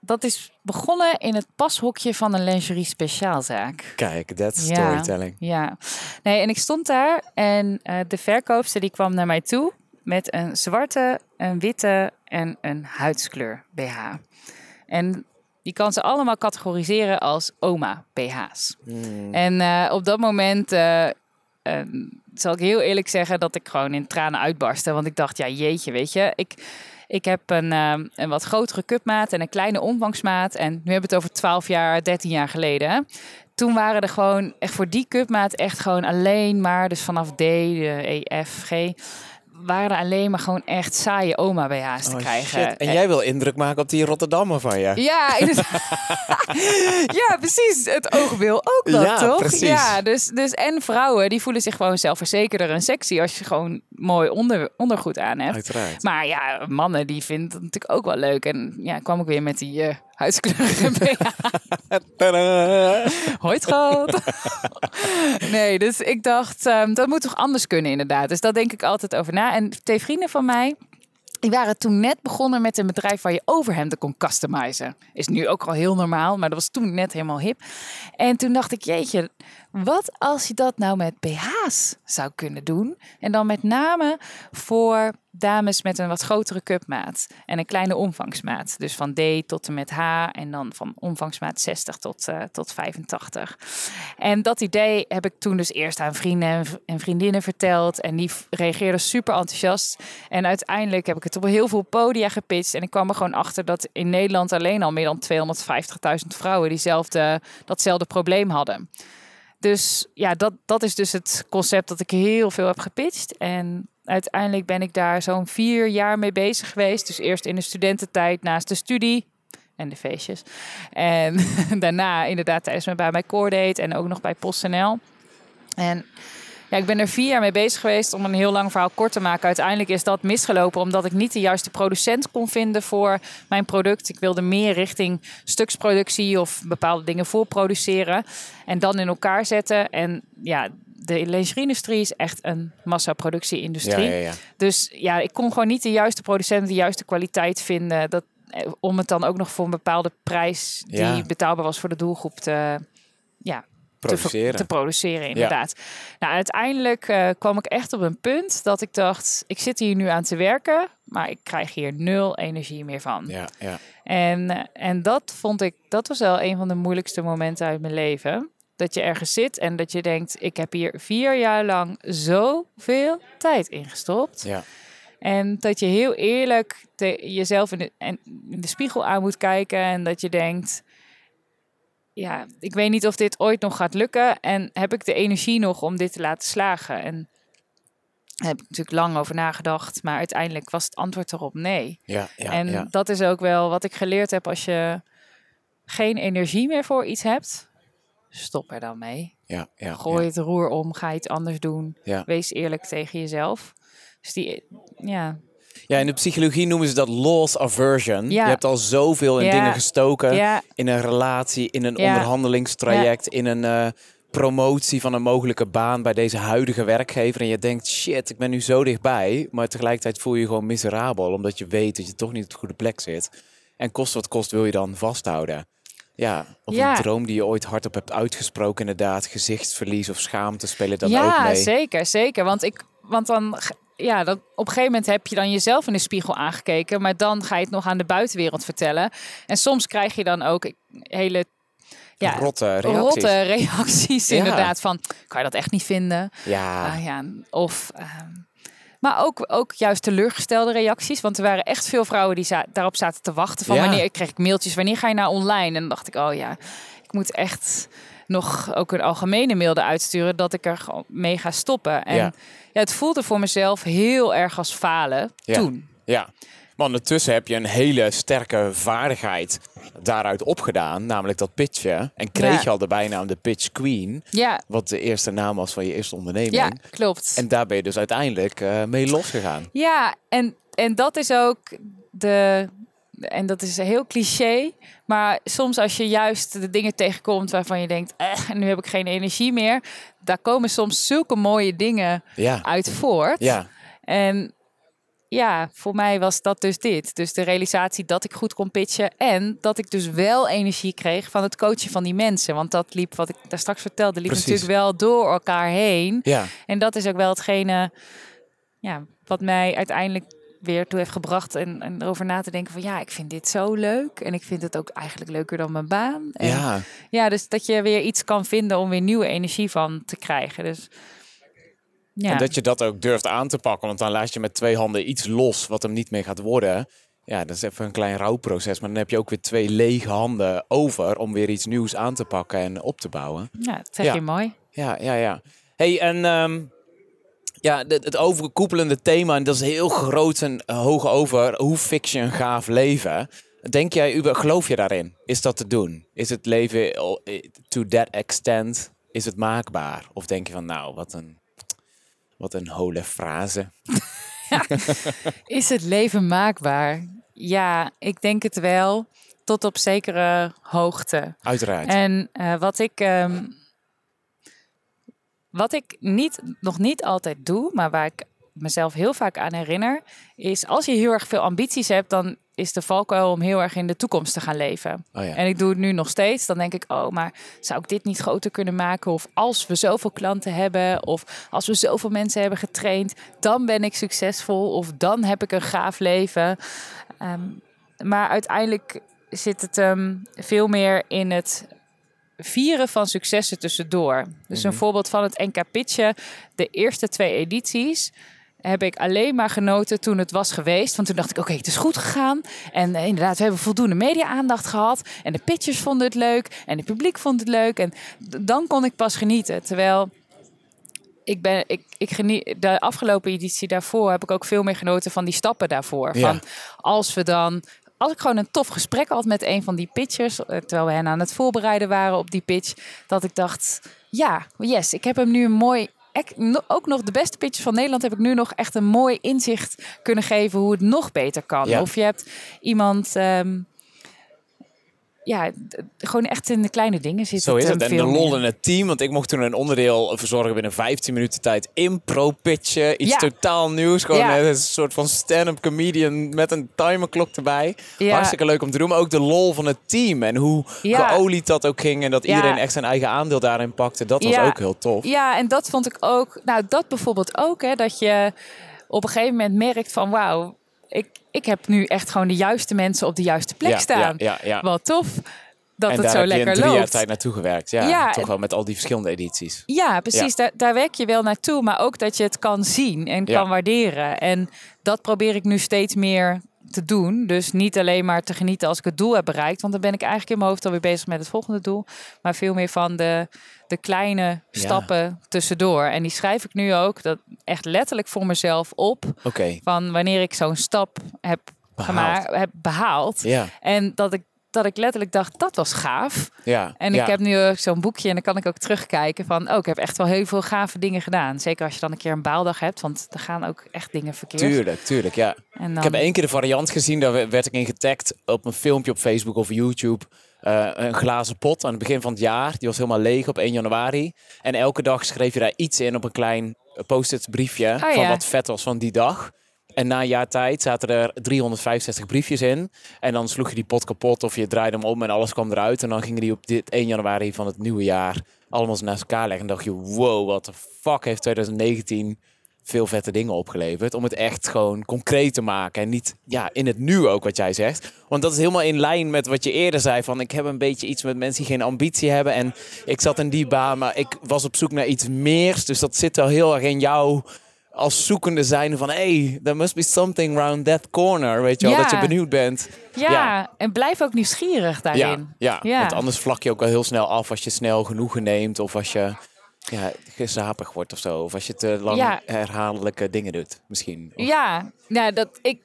dat is begonnen in het pashokje van een lingerie speciaalzaak. Kijk, Ja. storytelling. Ja, nee, en ik stond daar en eh, de verkoopster die kwam naar mij toe met een zwarte, een witte en een huidskleur BH. En die kan ze allemaal categoriseren als oma BH's. Hmm. En eh, op dat moment eh, eh, zal ik heel eerlijk zeggen dat ik gewoon in tranen uitbarstte. Want ik dacht, ja jeetje, weet je, ik, ik heb een, eh, een wat grotere cupmaat en een kleine omvangsmaat. En nu hebben we het over 12 jaar, 13 jaar geleden. hè. Toen waren er gewoon echt voor die cupmaat echt gewoon alleen maar, dus vanaf D, E, F, G, waren er alleen maar gewoon echt saaie oma BH's te Oh, krijgen. shit. En jij wil indruk maken op die Rotterdammer van je. Ja, ja, precies. Het oogwil ook dat, Ja, toch? precies. Ja, dus, dus en vrouwen die voelen zich gewoon zelfverzekerder en sexy als je gewoon mooi onder, ondergoed aan hebt. Uiteraard. Maar ja, mannen die vinden het natuurlijk ook wel leuk. En ja, kwam ik weer met die eh Tadaa. Hoi schat. nee, dus ik dacht, ehm, dat moet toch anders kunnen inderdaad. Dus daar denk ik altijd over na. En twee vrienden van mij, die waren toen net begonnen met een bedrijf waar je overhemden kon customizen. Is nu ook al heel normaal, maar dat was toen net helemaal hip. En toen dacht ik, jeetje, wat als je dat nou met BH's zou kunnen doen? En dan met name voor dames met een wat grotere cupmaat en een kleine omvangsmaat. Dus van D tot en met H en dan van omvangsmaat 60 tot, eh, tot 85. En dat idee heb ik toen dus eerst aan vrienden en vriendinnen verteld. En die reageerden super enthousiast. En uiteindelijk heb ik het op heel veel podia gepitcht. En ik kwam er gewoon achter dat in Nederland alleen al meer dan 250.000 vrouwen diezelfde, datzelfde probleem hadden. Dus ja, dat, dat is dus het concept dat ik heel veel heb gepitcht. En uiteindelijk ben ik daar zo'n vier jaar mee bezig geweest. Dus eerst in de studententijd naast de studie en de feestjes. En daarna inderdaad tijdens me bij mijn core date en ook nog bij PostNL. En ja, ik ben er vier jaar mee bezig geweest om een heel lang verhaal kort te maken. Uiteindelijk is dat misgelopen omdat ik niet de juiste producent kon vinden voor mijn product. Ik wilde meer richting stuksproductie of bepaalde dingen voorproduceren en dan in elkaar zetten. En ja, de lingerie-industrie is echt een massaproductie-industrie. Ja, ja, ja. Dus ja, ik kon gewoon niet de juiste producent, de juiste kwaliteit vinden. Dat, eh, om het dan ook nog voor een bepaalde prijs die betaalbaar was voor de doelgroep te, ja, Produceren. te produceren. Inderdaad. Nou, uiteindelijk eh, kwam ik echt op een punt dat ik dacht: ik zit hier nu aan te werken, maar ik krijg hier nul energie meer van. Ja, ja. En, eh, en dat vond ik, dat was wel een van de moeilijkste momenten uit mijn leven. Dat je ergens zit en dat je denkt: ik heb hier vier jaar lang zoveel tijd in gestopt. ja. En dat je heel eerlijk te- jezelf in de, en in de spiegel aan moet kijken. En dat je denkt: ja, ik weet niet of dit ooit nog gaat lukken. En heb ik de energie nog om dit te laten slagen? En daar heb ik natuurlijk lang over nagedacht. Maar uiteindelijk was het antwoord erop nee. Ja, ja, en ja. dat is ook wel wat ik geleerd heb als je geen energie meer voor iets hebt. Stop er dan mee. ja, ja, Gooi ja. het roer om, ga iets anders doen. Wees eerlijk tegen jezelf. Dus die, ja, Ja, in de psychologie noemen ze dat loss aversion. Ja. Je hebt al zoveel in Ja. dingen gestoken. ja, In een relatie, in een Ja. onderhandelingstraject, in een eh, promotie van een mogelijke baan bij deze huidige werkgever. En je denkt, shit, ik ben nu zo dichtbij. Maar tegelijkertijd voel je je gewoon miserabel, omdat je weet dat je toch niet op de goede plek zit. En kost wat kost wil je dan vasthouden. Ja, of Ja. een droom die je ooit hardop hebt uitgesproken, inderdaad. Gezichtsverlies of schaamte spelen dan ook ja mee. zeker, zeker. Want, ik, want dan, ja, dan, op een gegeven moment heb je dan jezelf in de spiegel aangekeken. Maar dan ga je het nog aan de buitenwereld vertellen. En soms krijg je dan ook hele ja, Rotte reacties. rotte reacties Ja. inderdaad. Van, kan je dat echt niet vinden? Ja, Ah, ja, of, ehm, Maar ook, ook juist teleurgestelde reacties. Want er waren echt veel vrouwen die za daarop zaten te wachten. Van Ja. wanneer kreeg ik mailtjes, wanneer ga je naar online? En dan dacht ik, oh ja, ik moet echt nog ook een algemene mail eruit sturen dat ik er gewoon mee ga stoppen. En Ja. ja. het voelde voor mezelf heel erg als falen Ja. toen. Ja, maar ondertussen heb je een hele sterke vaardigheid daaruit opgedaan, namelijk dat pitchen. En kreeg Ja. je al de bijnaam de Pitch Queen, Ja, wat de eerste naam was van je eerste onderneming. ja klopt. En daar ben je dus uiteindelijk eh, mee losgegaan. Ja, en, en dat is ook de. En dat is heel cliché. Maar soms als je juist de dingen tegenkomt waarvan je denkt, eh, nu heb ik geen energie meer. Daar komen soms zulke mooie dingen Ja, uit voort. ja, En ja, voor mij was dat dus dit. Dus de realisatie dat ik goed kon pitchen. En dat ik dus wel energie kreeg van het coachen van die mensen. Want dat liep, wat ik daar straks vertelde, liep Precies. natuurlijk wel door elkaar heen. ja. En dat is ook wel hetgene ja, wat mij uiteindelijk weer toe heeft gebracht. En, en erover na te denken van ja, ik vind dit zo leuk. En ik vind het ook eigenlijk leuker dan mijn baan. En ja. ja, dus dat je weer iets kan vinden om weer nieuwe energie van te krijgen. Dus ja, En dat je dat ook durft aan te pakken, want dan laat je met twee handen iets los wat hem niet meer gaat worden. Ja, dat is even een klein rouwproces, maar dan heb je ook weer twee lege handen over om weer iets nieuws aan te pakken en op te bouwen. ja, dat zeg Ja. je mooi. Ja, ja, ja. Hey, en ehm, ja, het, het overkoepelende thema, en dat is heel groot en hoog over, hoe fix je een gaaf leven? Denk jij, geloof je daarin? Is dat te doen? Is het leven eh, to that extent, is het maakbaar? Of denk je van, nou, wat een, wat een hole frase. Is het leven maakbaar? Ja, ik denk het wel. Tot op zekere hoogte. Uiteraard. En eh, wat ik, ehm, wat ik niet, nog niet altijd doe, maar waar ik mezelf heel vaak aan herinner, is als je heel erg veel ambities hebt, dan is de valkuil om heel erg in de toekomst te gaan leven. Oh ja. En ik doe het nu nog steeds. Dan denk ik, oh, maar zou ik dit niet groter kunnen maken? Of als we zoveel klanten hebben, of als we zoveel mensen hebben getraind, dan ben ik succesvol. Of dan heb ik een gaaf leven. Ehm, maar uiteindelijk zit het ehm, veel meer in het vieren van successen tussendoor. Dus een voorbeeld van het NK Pitchen. De eerste twee edities heb ik alleen maar genoten toen het was geweest. Want toen dacht ik, oké, het is goed gegaan. En eh, inderdaad, we hebben voldoende media-aandacht gehad. En de pitchers vonden het leuk. En het publiek vond het leuk. En dan kon ik pas genieten. Terwijl ik ben, ik, ik geniet, de afgelopen editie daarvoor heb ik ook veel meer genoten van die stappen daarvoor. Ja. Van als we dan, als ik gewoon een tof gesprek had met een van die pitchers, eh, terwijl we hen aan het voorbereiden waren op die pitch, dat ik dacht, ja, yes, ik heb hem nu een mooi, ook nog de beste pitchers van Nederland heb ik nu nog echt een mooi inzicht kunnen geven hoe het nog beter kan. Ja. Of je hebt iemand. ehm, ja, gewoon echt in de kleine dingen zit Zo is het. En de lol in het team. Want ik mocht toen een onderdeel verzorgen binnen 15 minuten tijd. Impro pitchen. Iets Ja. totaal nieuws. Gewoon Ja. een soort van stand-up comedian met een timerklok erbij. Ja. Hartstikke leuk om te doen. Maar ook de lol van het team. En hoe geolied dat ook ging. En dat iedereen echt zijn eigen aandeel daarin pakte. Dat was ook heel tof. Ja, en dat vond ik ook. Nou, dat bijvoorbeeld ook, hè, dat je op een gegeven moment merkt van wauw, ik, ik heb nu echt gewoon de juiste mensen op de juiste plek Ja, staan. ja. Wat tof dat en het daar zo heb je lekker in drie jaar loopt. tijd naartoe gewerkt. Ja, Ja, toch wel met al die verschillende edities. Ja, precies. Daar, daar werk je wel naartoe, maar ook dat je het kan zien en Ja. kan waarderen. En dat probeer ik nu steeds meer te doen. Dus niet alleen maar te genieten als ik het doel heb bereikt, want dan ben ik eigenlijk in mijn hoofd alweer bezig met het volgende doel. Maar veel meer van de, de kleine Ja. stappen tussendoor. En die schrijf ik nu ook dat echt letterlijk voor mezelf op. Van wanneer ik zo'n stap heb, Behaald. gemaakt, heb behaald. Ja, En dat ik, dat ik letterlijk dacht, dat was gaaf. ja. En ja. ik heb nu zo'n boekje en dan kan ik ook terugkijken van... oh, ik heb echt wel heel veel gave dingen gedaan. Zeker als je dan een keer een baaldag hebt, want er gaan ook echt dingen verkeerd. Tuurlijk, tuurlijk, ja. En dan, Ik heb één keer de variant gezien, daar werd ik in getagd op een filmpje op Facebook of YouTube. Eh, een glazen pot aan het begin van het jaar. Die was helemaal leeg op 1 januari. En elke dag schreef je daar iets in op een klein post-it briefje. van Oh ja. wat vet was van die dag. En na een jaar tijd zaten er 365 briefjes in. En dan sloeg je die pot kapot of je draaide hem om en alles kwam eruit. En dan gingen die op dit 1 januari van het nieuwe jaar allemaal naast elkaar leggen. En dacht je, wow, wat de fuck heeft 2019 veel vette dingen opgeleverd. Om het echt gewoon concreet te maken. En niet ja, in het nu ook wat jij zegt. Want dat is helemaal in lijn met wat je eerder zei. Van ik heb een beetje iets met mensen die geen ambitie hebben. En ik zat in die baan, maar ik was op zoek naar iets meer. Dus dat zit wel heel erg in jouw als zoekende zijn van... hey, there must be something around that corner. Weet je wel, Ja. dat je benieuwd bent. Ja, Ja. en blijf ook nieuwsgierig daarin. ja, Ja. want anders vlak je ook wel heel snel af als je snel genoegen neemt. Of als je ja, gezapig wordt of zo. Of als je te lang Ja. herhaaldelijke dingen doet, misschien. Of- Ja, nou, dat ik.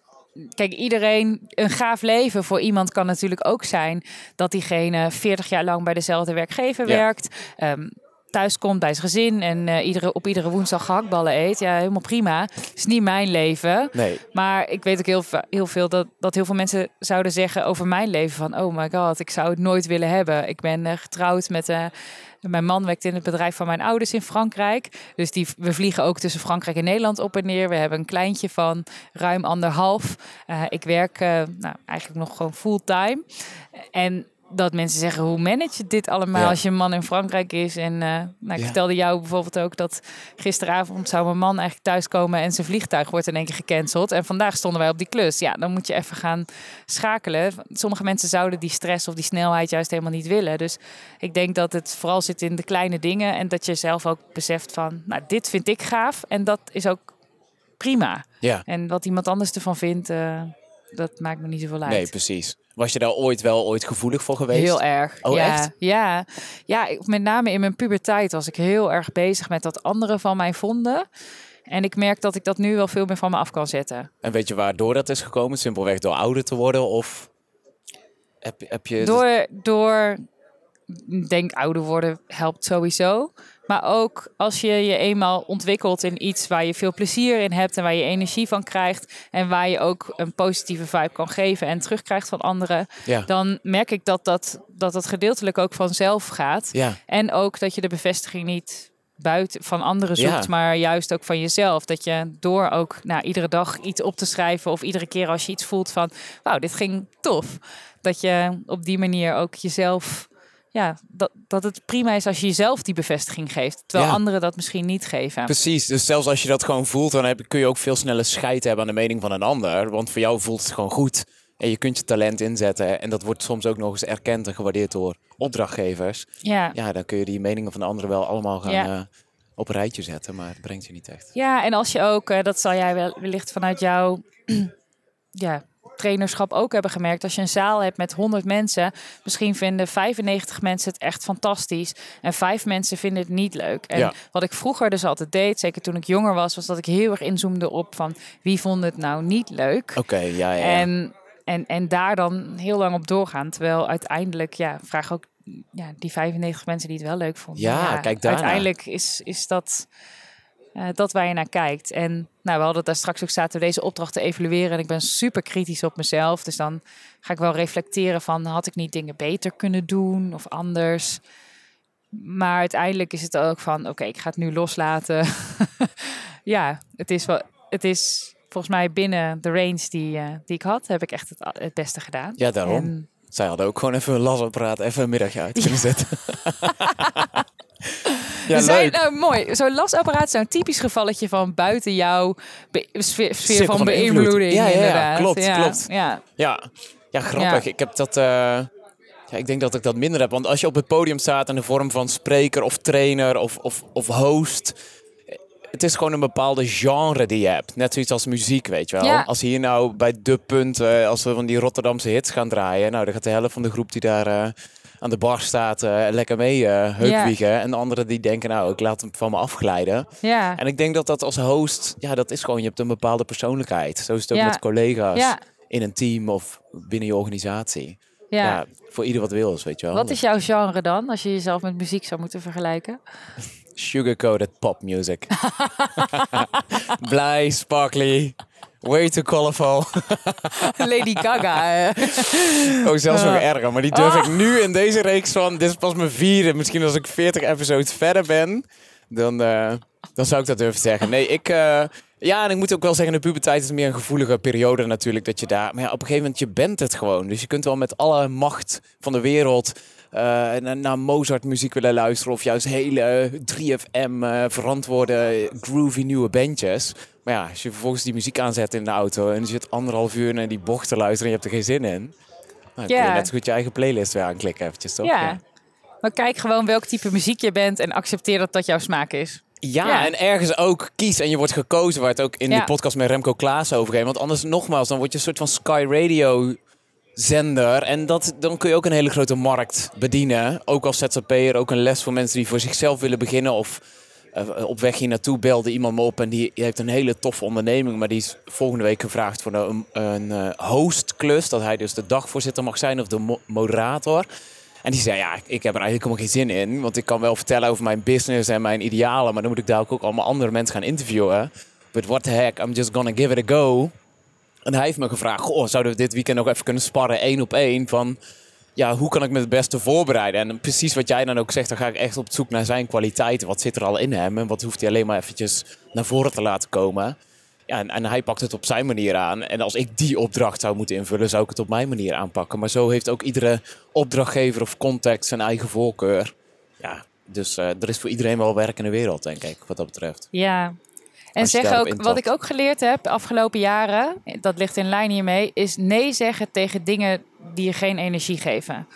Kijk, iedereen, een gaaf leven voor iemand kan natuurlijk ook zijn dat diegene 40 jaar lang bij dezelfde werkgever Ja. werkt. ehm, thuis komt bij zijn gezin en eh, iedere, op iedere woensdag gehaktballen eet. Ja, helemaal prima. is niet mijn leven. Nee, Maar ik weet ook heel, heel veel dat, dat heel veel mensen zouden zeggen over mijn leven van... oh my god, ik zou het nooit willen hebben. Ik ben eh, getrouwd met... eh, mijn man werkt in het bedrijf van mijn ouders in Frankrijk. Dus die, we vliegen ook tussen Frankrijk en Nederland op en neer. We hebben een kleintje van ruim anderhalf. Ik werk nou, eigenlijk nog gewoon fulltime. En dat mensen zeggen, hoe manage je dit allemaal Ja. als je man in Frankrijk is? En eh, nou, ik Ja. vertelde jou bijvoorbeeld ook dat gisteravond zou mijn man eigenlijk thuiskomen en zijn vliegtuig wordt in één keer gecanceld. En vandaag stonden wij op die klus. Ja, dan moet je even gaan schakelen. Sommige mensen zouden die stress of die snelheid juist helemaal niet willen. Dus ik denk dat het vooral zit in de kleine dingen en dat je zelf ook beseft van, nou, dit vind ik gaaf en dat is ook prima. ja. En wat iemand anders ervan vindt, eh, dat maakt me niet zoveel uit. Nee, precies. Was je daar ooit wel ooit gevoelig voor geweest? Heel erg. Oh, ja, echt? Ja, ja, ik- met name in mijn puberteit was ik heel erg bezig met wat anderen van mij vonden. En ik merk dat ik dat nu wel veel meer van me af kan zetten. En weet je waardoor dat is gekomen? Simpelweg door ouder te worden? Of heb, heb je... Door, door, denk ouder worden helpt sowieso. Maar ook als je je eenmaal ontwikkelt in iets waar je veel plezier in hebt en waar je energie van krijgt. En waar je ook een positieve vibe kan geven en terugkrijgt van anderen. Ja. Dan merk ik dat dat, dat, dat gedeeltelijk ook vanzelf gaat. Ja, En ook dat je de bevestiging niet buiten van anderen zoekt, Ja. maar juist ook van jezelf. Dat je door ook nou, iedere dag iets op te schrijven of iedere keer als je iets voelt van, wauw, dit ging tof. Dat je op die manier ook jezelf, ja, dat, dat het prima is als je jezelf die bevestiging geeft. Terwijl Ja. anderen dat misschien niet geven. precies. Dus zelfs als je dat gewoon voelt, dan heb, kun je ook veel sneller scheid hebben aan de mening van een ander. Want voor jou voelt het gewoon goed. En je kunt je talent inzetten. En dat wordt soms ook nog eens erkend en gewaardeerd door opdrachtgevers. Ja. Ja, dan kun je die meningen van de anderen wel allemaal gaan Ja. eh, op een rijtje zetten. Maar het brengt je niet echt. Ja, en als je ook, eh, dat zal jij wel wellicht vanuit jouw ja, trainerschap ook hebben gemerkt. Als je een zaal hebt met 100 mensen, misschien vinden 95 mensen het echt fantastisch. En vijf mensen vinden het niet leuk. En Ja. wat ik vroeger dus altijd deed, zeker toen ik jonger was, was dat ik heel erg inzoomde op van wie vond het nou niet leuk. Oké, ja, ja. ja. En, en, en daar dan heel lang op doorgaan. Terwijl uiteindelijk, ja, vraag ook ja, die 95 mensen die het wel leuk vonden. Ja, kijk daarna. Uiteindelijk is, is dat, eh, dat waar je naar kijkt. En nou, we hadden daar straks ook zaten we deze opdracht te evalueren. En ik ben super kritisch op mezelf. Dus dan ga ik wel reflecteren van, had ik niet dingen beter kunnen doen of anders? Maar uiteindelijk is het ook van, oké, ik ga het nu loslaten. ja, het is wel, het is volgens mij binnen de range die, eh, die ik had, heb ik echt het, het beste gedaan. Ja, daarom. En- Zij hadden ook gewoon even een lasapparaat, even een middagje uit kunnen zetten. ja, zijn, nou, mooi. Zo'n lasapparaat is zo'n typisch gevalletje van buiten jouw sfeer, van beïnvloeding. Ja, ja, ja, klopt, ja, klopt. Ja, Ja, ja grappig. Ik heb dat. eh, ja, ik denk dat ik dat minder heb. Want als je op het podium staat in de vorm van spreker of trainer of, of, of host. Het is gewoon een bepaalde genre die je hebt. Net zoiets als muziek, weet je wel. Ja. Als hier nou bij de punt, eh, als we van die Rotterdamse hits gaan draaien. Nou, dan gaat de helft van de groep die daar eh, aan de bar staat eh, lekker mee eh heupwiegen. En de anderen die denken, nou, ik laat hem van me afglijden. ja. En ik denk dat dat als host, ja, dat is gewoon, je hebt een bepaalde persoonlijkheid. Zo is het ook Ja. met collega's in een team of binnen je organisatie. ja. Ja, voor ieder wat wil is, weet je wel. Wat is jouw genre dan, als je jezelf met muziek zou moeten vergelijken? Sugarcoated pop music. Blij, sparkly, way too colorful. Lady Gaga. Oh, zelfs nog erger. Maar die durf Ah. ik nu in deze reeks van, dit is pas mijn vierde. Misschien als ik 40 episodes verder ben, dan, eh, dan zou ik dat durven zeggen. Nee, ik... eh, ja, en ik moet ook wel zeggen, de puberteit is meer een gevoelige periode natuurlijk. Dat je daar... Maar ja, op een gegeven moment, je bent het gewoon. Dus je kunt wel met alle macht van de wereld... eh, naar, naar Mozart muziek willen luisteren. Of juist hele 3FM eh, verantwoorde groovy nieuwe bandjes. Maar ja, als je vervolgens die muziek aanzet in de auto... en je zit anderhalf uur naar die bocht te luisteren en je hebt er geen zin in... Nou, dan kun Ja. je net zo goed je eigen playlist weer aanklikken eventjes, toch? ja. Maar kijk gewoon welk type muziek je bent en accepteer dat dat jouw smaak is. Ja, Ja. en ergens ook kies en je wordt gekozen, waar het ook in Ja. de podcast met Remco Klaas over ging. Want anders, nogmaals, dan word je een soort van Sky Radio zender. En dat, dan kun je ook een hele grote markt bedienen. Ook als ZZP'er, ook een les voor mensen die voor zichzelf willen beginnen. Of eh, op weg hier naartoe belde iemand me op en die, heeft een hele toffe onderneming. Maar die is volgende week gevraagd voor een, een eh, hostklus. Dat hij dus de dagvoorzitter mag zijn of de mo- moderator. En die zei, ja, ik heb er eigenlijk helemaal geen zin in. Want ik kan wel vertellen over mijn business en mijn idealen. Maar dan moet ik daar ook allemaal andere mensen gaan interviewen. But what the heck, I'm just gonna give it a go. En hij heeft me gevraagd, goh, zouden we dit weekend nog even kunnen sparren één op één? Van, ja, hoe kan ik me het beste voorbereiden? En precies wat jij dan ook zegt, dan ga ik echt op zoek naar zijn kwaliteiten. Wat zit er al in hem en wat hoeft hij alleen maar eventjes naar voren te laten komen? Ja, en, en hij pakt het op zijn manier aan. En als ik die opdracht zou moeten invullen, zou ik het op mijn manier aanpakken. Maar zo heeft ook iedere opdrachtgever of contact zijn eigen voorkeur. Ja, dus eh, er is voor iedereen wel werk in de wereld, denk ik, wat dat betreft. Ja. En zeg ook, wat ik ook geleerd heb de afgelopen jaren, dat ligt in lijn hiermee, is nee zeggen tegen dingen die je geen energie geven.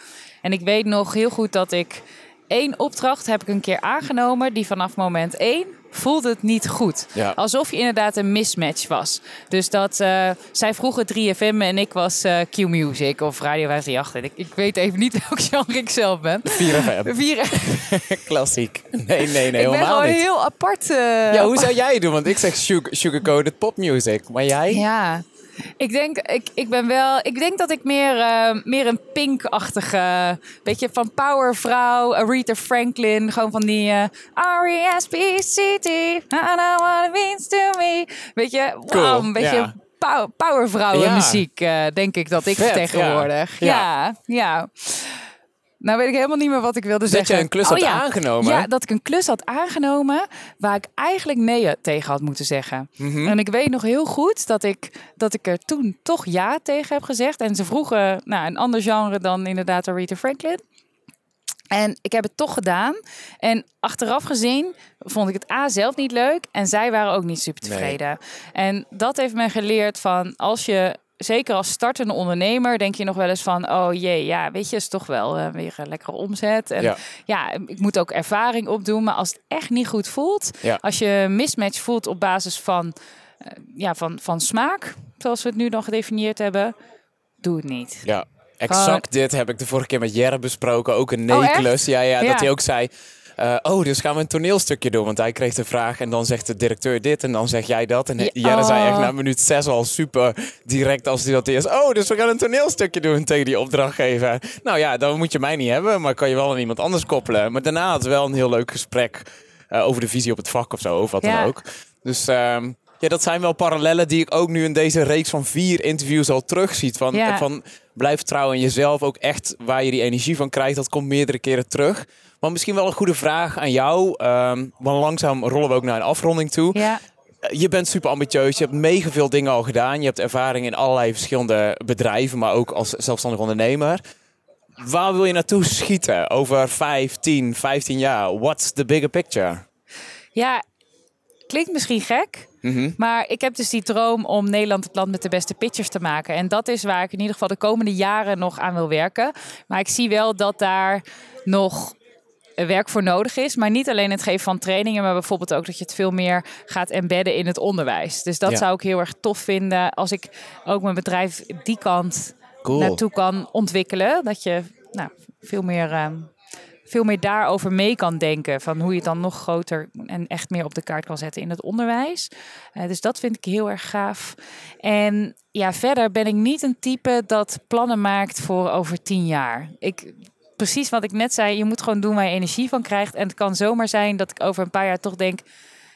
En ik weet nog heel goed dat ik één opdracht heb ik een keer aangenomen, die vanaf moment één voelde het niet goed. Ja. Alsof je inderdaad een mismatch was. Dus dat eh, zij vroegen 3FM en ik was eh, Q-Music of Radio 538. En ik, ik weet even niet welk genre ik zelf ben. 4FM. Vier, Klassiek. Nee, nee, nee, ik ben gewoon niet. heel apart. eh, Ja, hoe zou jij doen? Want ik zeg sugar, sugarcoated popmusic. Maar jij? Ja. Ik denk, ik, ik ben wel. Ik denk dat ik meer, eh, meer een pink-achtige. Beetje van powervrouw, Aretha Franklin. Gewoon van die. eh R-E-S-P-C-T. I know what it means to me. Weet je, wow, Cool, een beetje ja. pow- powervrouwen Ja. muziek, eh, denk ik dat ik Vet, vertegenwoordig. ja. Ja. ja, Nou weet ik helemaal niet meer wat ik wilde Dat zeggen. je een klus Oh, had ja. aangenomen. Ja, dat ik een klus had aangenomen waar ik eigenlijk nee tegen had moeten zeggen. Mhm. En ik weet nog heel goed dat ik, dat ik er toen toch ja tegen heb gezegd. En ze vroegen nou, een ander genre dan inderdaad Aretha Franklin. En ik heb het toch gedaan. En achteraf gezien vond ik het A zelf niet leuk. En zij waren ook niet super tevreden. En dat heeft me geleerd van als je... Zeker als startende ondernemer denk je nog wel eens van... oh jee, ja, weet je, is toch wel eh, weer een lekkere omzet. En Ja. ja. ik moet ook ervaring opdoen. Maar als het echt niet goed voelt... Ja. als je een mismatch voelt op basis van, eh, ja, van, van smaak... zoals we het nu dan gedefinieerd hebben... doe het niet. Ja, exact dit heb ik de vorige keer met Jerre besproken. Ook een Oh, ja, ja, Ja. dat hij ook zei... eh, oh, dus gaan we een toneelstukje doen. Want hij kreeg de vraag en dan zegt de directeur dit en dan zeg jij dat. En Ja, Jerre zei echt oh. na minuut zes al super direct als hij dat eerst... Oh, dus we gaan een toneelstukje doen tegen die opdrachtgever. Nou ja, dan moet je mij niet hebben, maar kan je wel aan iemand anders koppelen. Maar daarna had het wel een heel leuk gesprek eh, over de visie op het vak of zo, of wat Ja. dan ook. Dus ehm, ja, dat zijn wel parallellen die ik ook nu in deze reeks van vier interviews al terugziet. Van, Ja. van blijf trouw in jezelf. Ook echt waar je die energie van krijgt, dat komt meerdere keren terug. Maar misschien wel een goede vraag aan jou. ehm, want langzaam rollen we ook naar een afronding toe. Ja, Eh, Je bent super ambitieus. Je hebt mega veel dingen al gedaan. Je hebt ervaring in allerlei verschillende bedrijven, maar ook als zelfstandig ondernemer. Waar wil je naartoe schieten over 5, 10, 15 jaar? What's the bigger picture? ja, klinkt misschien gek. Mhm. Maar ik heb dus die droom om Nederland het land met de beste pitchers te maken. En dat is waar ik in ieder geval de komende jaren nog aan wil werken. Maar ik zie wel dat daar nog werk voor nodig is. Maar niet alleen het geven van trainingen, maar bijvoorbeeld ook dat je het veel meer gaat embedden in het onderwijs. Dus dat Ja. zou ik heel erg tof vinden als ik ook mijn bedrijf die kant Cool. naartoe kan ontwikkelen. Dat je nou, veel meer. ehm, veel meer daarover mee kan denken. Van hoe je het dan nog groter en echt meer op de kaart kan zetten in het onderwijs. Eh, dus dat vind ik heel erg gaaf. En ja, verder ben ik niet een type dat plannen maakt voor over tien jaar. Ik, precies wat ik net zei, je moet gewoon doen waar je energie van krijgt. En het kan zomaar zijn dat ik over een paar jaar toch denk.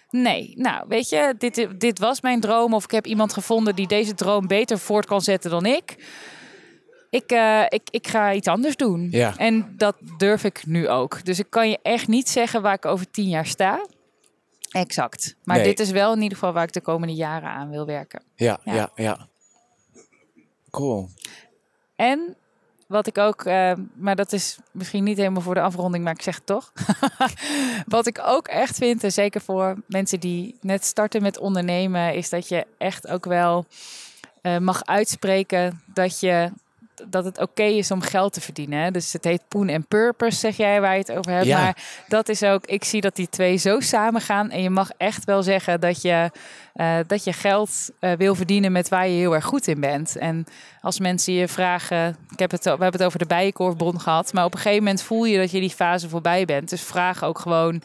Nee, nou weet je, dit, dit was mijn droom. Of ik heb iemand gevonden die deze droom beter voort kan zetten dan ik. Ik, eh, ik, ik ga iets anders doen. Ja. En dat durf ik nu ook. Dus ik kan je echt niet zeggen waar ik over tien jaar sta. Exact. Maar Nee. dit is wel in ieder geval waar ik de komende jaren aan wil werken. Ja, Ja. ja, ja. Cool. En wat ik ook, eh, maar dat is misschien niet helemaal voor de afronding, maar ik zeg het toch. wat ik ook echt vind, en zeker voor mensen die net starten met ondernemen, is dat je echt ook wel eh, mag uitspreken dat je dat het oké is om geld te verdienen. Dus het heet Poen en Purpose, zeg jij, waar je het over hebt. Ja. Maar dat is ook, ik zie dat die twee zo samen gaan. En je mag echt wel zeggen dat je, eh, dat je geld eh, wil verdienen met waar je heel erg goed in bent. En als mensen je vragen, ik heb het, we hebben het over de bijenkorfbon gehad. Maar op een gegeven moment voel je dat je die fase voorbij bent. Dus vraag ook gewoon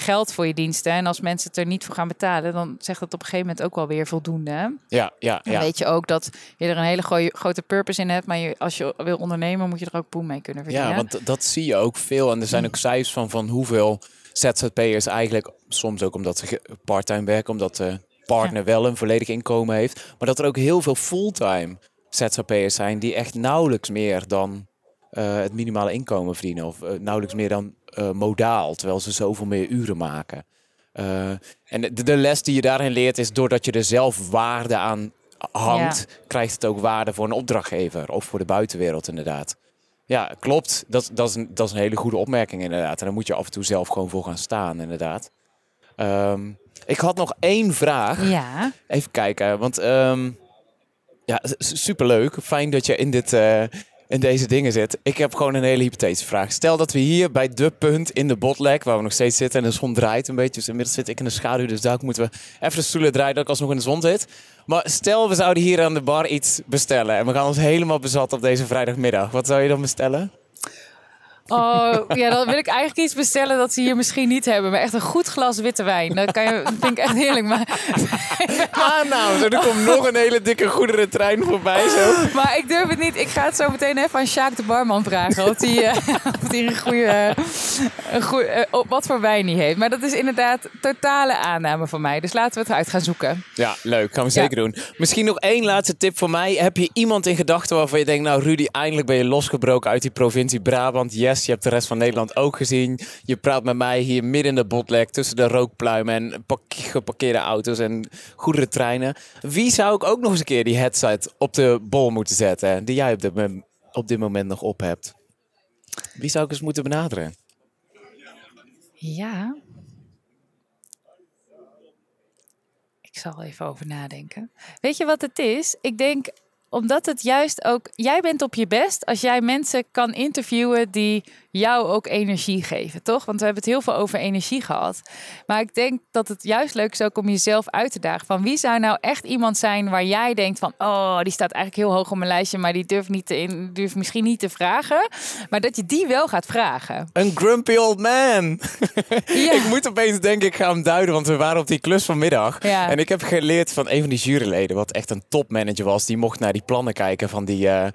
geld voor je diensten. En als mensen het er niet voor gaan betalen, dan zegt dat op een gegeven moment ook wel weer voldoende. hè? Ja, ja, Dan ja. weet je ook dat je er een hele grote purpose in hebt. Maar je, als je wil ondernemen, moet je er ook poen mee kunnen verdienen. Ja, want dat zie je ook veel. En er zijn ook cijfers van, van hoeveel ZZP'ers eigenlijk, soms ook omdat ze parttime werken, omdat de partner wel een volledig inkomen heeft. Maar dat er ook heel veel fulltime ZZP'ers zijn die echt nauwelijks meer dan eh, het minimale inkomen verdienen. Of eh, nauwelijks meer dan eh, modaal, terwijl ze zoveel meer uren maken. Eh, en de, de les die je daarin leert is doordat je er zelf waarde aan hangt, krijgt het ook waarde voor een opdrachtgever of voor de buitenwereld inderdaad. Ja, klopt. Dat, dat, is een, dat is een hele goede opmerking inderdaad. En daar moet je af en toe zelf gewoon voor gaan staan inderdaad. Ehm, ik had nog één vraag. Ja, Even kijken, want ehm, ja, superleuk. Fijn dat je in, dit, eh, in deze dingen zit. Ik heb gewoon een hele hypothetische vraag. Stel dat we hier bij de punt in de botlek, waar we nog steeds zitten, en de zon draait een beetje. Dus inmiddels zit ik in de schaduw, dus daar moeten we even de stoelen draaien dat ik alsnog in de zon zit. Maar stel we zouden hier aan de bar iets bestellen en we gaan ons helemaal bezat op deze vrijdagmiddag. Wat zou je dan bestellen? Oh, ja, dan wil ik eigenlijk iets bestellen dat ze hier misschien niet hebben. Maar echt een goed glas witte wijn. Dat, kan je, dat vind ik echt heerlijk. Maar, Ah, nou, zo, er komt nog een hele dikke goederentrein voorbij zo. maar ik durf het niet. Ik ga het zo meteen even aan Sjaak de barman vragen. Of die, eh, of die een goede... een goede eh, op wat voor wijn die heeft. Maar dat is inderdaad totale aanname van mij. Dus laten we het eruit gaan zoeken. Ja, leuk. Gaan we zeker doen. Misschien nog één laatste tip voor mij. Heb je iemand in gedachten waarvan je denkt... nou Rudy, eindelijk ben je losgebroken uit die provincie Brabant. Yes, je hebt de rest van Nederland ook gezien. Je praat met mij hier midden in de botlek... tussen de rookpluimen en geparkeerde auto's en goederentreinen. Wie zou ik ook nog eens een keer die headset op de bol moeten zetten... die jij op dit, op dit moment nog op hebt? Wie zou ik eens moeten benaderen? Ja. Ik zal even over nadenken. Weet je wat het is? Ik denk omdat het juist ook. Jij bent op je best als jij mensen kan interviewen die jou ook energie geven, toch? Want we hebben het heel veel over energie gehad. Maar ik denk dat het juist leuk is ook om jezelf uit te dagen. Van wie zou nou echt iemand zijn waar jij denkt van, oh, die staat eigenlijk heel hoog op mijn lijstje, maar die durft, niet te in, durft misschien niet te vragen. Maar dat je die wel gaat vragen. Een grumpy old man. Ja. Ik moet opeens denken, ik ga hem duiden, want we waren op die klus vanmiddag. Ja. En ik heb geleerd van een van die juryleden, wat echt een topmanager was, die mocht naar die plannen kijken van die... eh,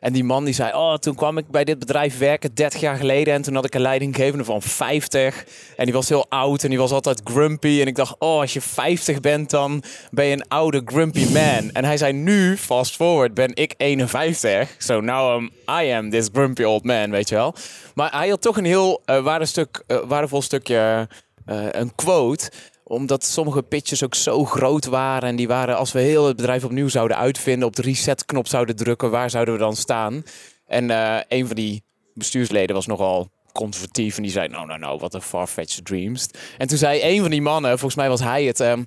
en die man die zei, oh, toen kwam ik bij dit bedrijf werken 30 jaar geleden. En toen had ik een leidinggevende van 50. En die was heel oud en die was altijd grumpy. En ik dacht, oh, als je 50 bent, dan ben je een oude grumpy man. En hij zei, nu, fast forward, ben ik 51. So now I am this grumpy old man, weet je wel. Maar hij had toch een heel eh, eh, waardevol stukje, eh, een quote omdat sommige pitches ook zo groot waren. En die waren, als we heel het bedrijf opnieuw zouden uitvinden, op de reset-knop zouden drukken, waar zouden we dan staan? En eh, een van die bestuursleden was nogal conservatief. En die zei, nou, nou, nou, wat een far-fetched dreams. En toen zei een van die mannen, volgens mij was hij het... ehm,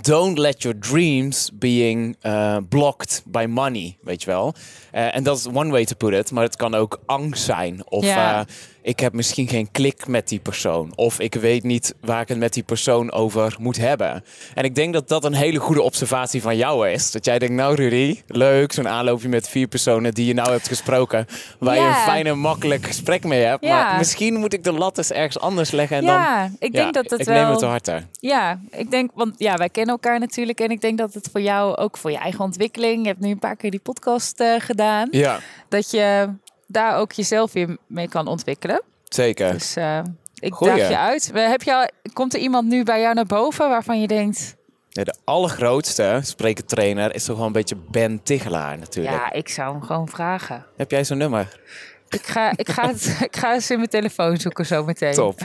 Don't let your dreams being eh, blocked by money, weet je wel. Eh, En dat is one way to put it, maar het kan ook angst zijn. Of Ja. Ik heb misschien geen klik met die persoon. Of ik weet niet waar ik het met die persoon over moet hebben. En ik denk dat dat een hele goede observatie van jou is. Dat jij denkt, nou Rudy, leuk, zo'n aanloopje met vier personen die je nou hebt gesproken. Waar je een fijn en makkelijk gesprek mee hebt. Maar misschien moet ik de lat eens ergens anders leggen. En ja, dan, ik ja, denk dat het ik wel. neem het te harte. Ja, ik denk, want ja, wij kennen elkaar natuurlijk. En ik denk dat het voor jou, ook voor je eigen ontwikkeling. Je hebt nu een paar keer die podcast eh, gedaan. Ja, Dat je daar ook jezelf weer mee kan ontwikkelen. zeker. Dus eh, ik Goeie. daag je uit. Heb je al, komt er iemand nu bij jou naar boven waarvan je denkt... Ja, de allergrootste sprekertrainer is toch wel een beetje Ben Tigelaar natuurlijk. Ja, ik zou hem gewoon vragen. Heb jij zo'n nummer? Ik ga, ik ga, het, ik ga eens in mijn telefoon zoeken zo meteen. Top.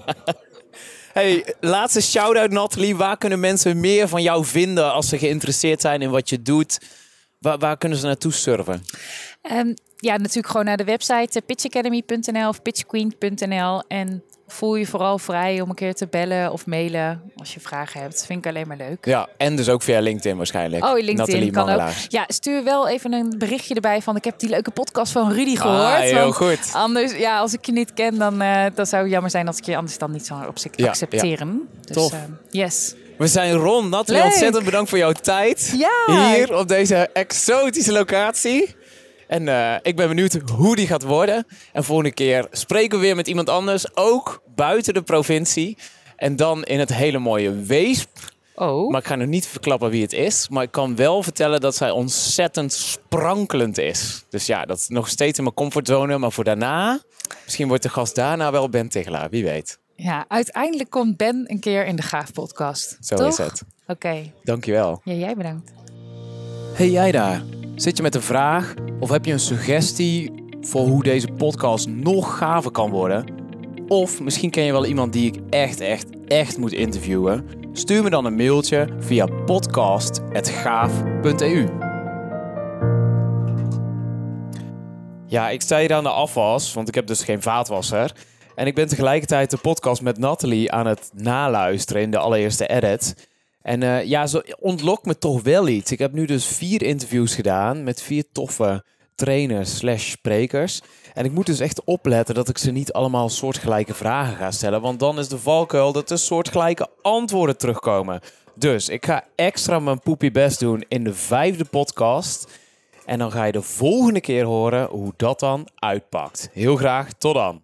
hey, laatste shout-out Nathalie. Waar kunnen mensen meer van jou vinden als ze geïnteresseerd zijn in wat je doet? Waar, waar kunnen ze naartoe surfen? Ehm, ja, natuurlijk gewoon naar de website eh, pitchacademy.nl of pitchqueen.nl. En voel je vooral vrij om een keer te bellen of mailen als je vragen hebt. Vind ik alleen maar leuk. Ja, en dus ook via LinkedIn waarschijnlijk. Oh, LinkedIn Nathalie kan ook. Ja, stuur wel even een berichtje erbij van ik heb die leuke podcast van Rudy gehoord. Ah, heel goed. Anders, ja, als ik je niet ken, dan, eh, dan zou het jammer zijn als ik je anders dan niet zou op Ja, accepteren. Dus, Tof. eh, yes. We zijn rond. Nathalie, Leuk. ontzettend bedankt voor jouw tijd. Ja. Hier op deze exotische locatie. En eh, ik ben benieuwd hoe die gaat worden. En volgende keer spreken we weer met iemand anders. Ook buiten de provincie. En dan in het hele mooie Weesp. Oh. Maar ik ga nog niet verklappen wie het is. Maar ik kan wel vertellen dat zij ontzettend sprankelend is. Dus ja, dat is nog steeds in mijn comfortzone. Maar voor daarna, misschien wordt de gast daarna wel Ben Tegelaar. Wie weet. Ja, uiteindelijk komt Ben een keer in de Gaaf podcast. Zo toch? is het. Oké. Dankjewel. Ja, jij bedankt. Hey jij daar, zit je met een vraag of heb je een suggestie voor hoe deze podcast nog gaver kan worden? Of misschien ken je wel iemand die ik echt, echt, echt moet interviewen? Stuur me dan een mailtje via podcast.gaaf.eu. Ja, ik sta hier aan de afwas, want ik heb dus geen vaatwasser. En ik ben tegelijkertijd de podcast met Nathalie aan het naluisteren in de allereerste edit. En eh, ja, zo ontlokt me toch wel iets. Ik heb nu dus vier interviews gedaan met vier toffe trainers slash sprekers. En ik moet dus echt opletten dat ik ze niet allemaal soortgelijke vragen ga stellen. Want dan is de valkuil dat er soortgelijke antwoorden terugkomen. Dus ik ga extra mijn poepie best doen in de vijfde podcast. En dan ga je de volgende keer horen hoe dat dan uitpakt. Heel graag, tot dan.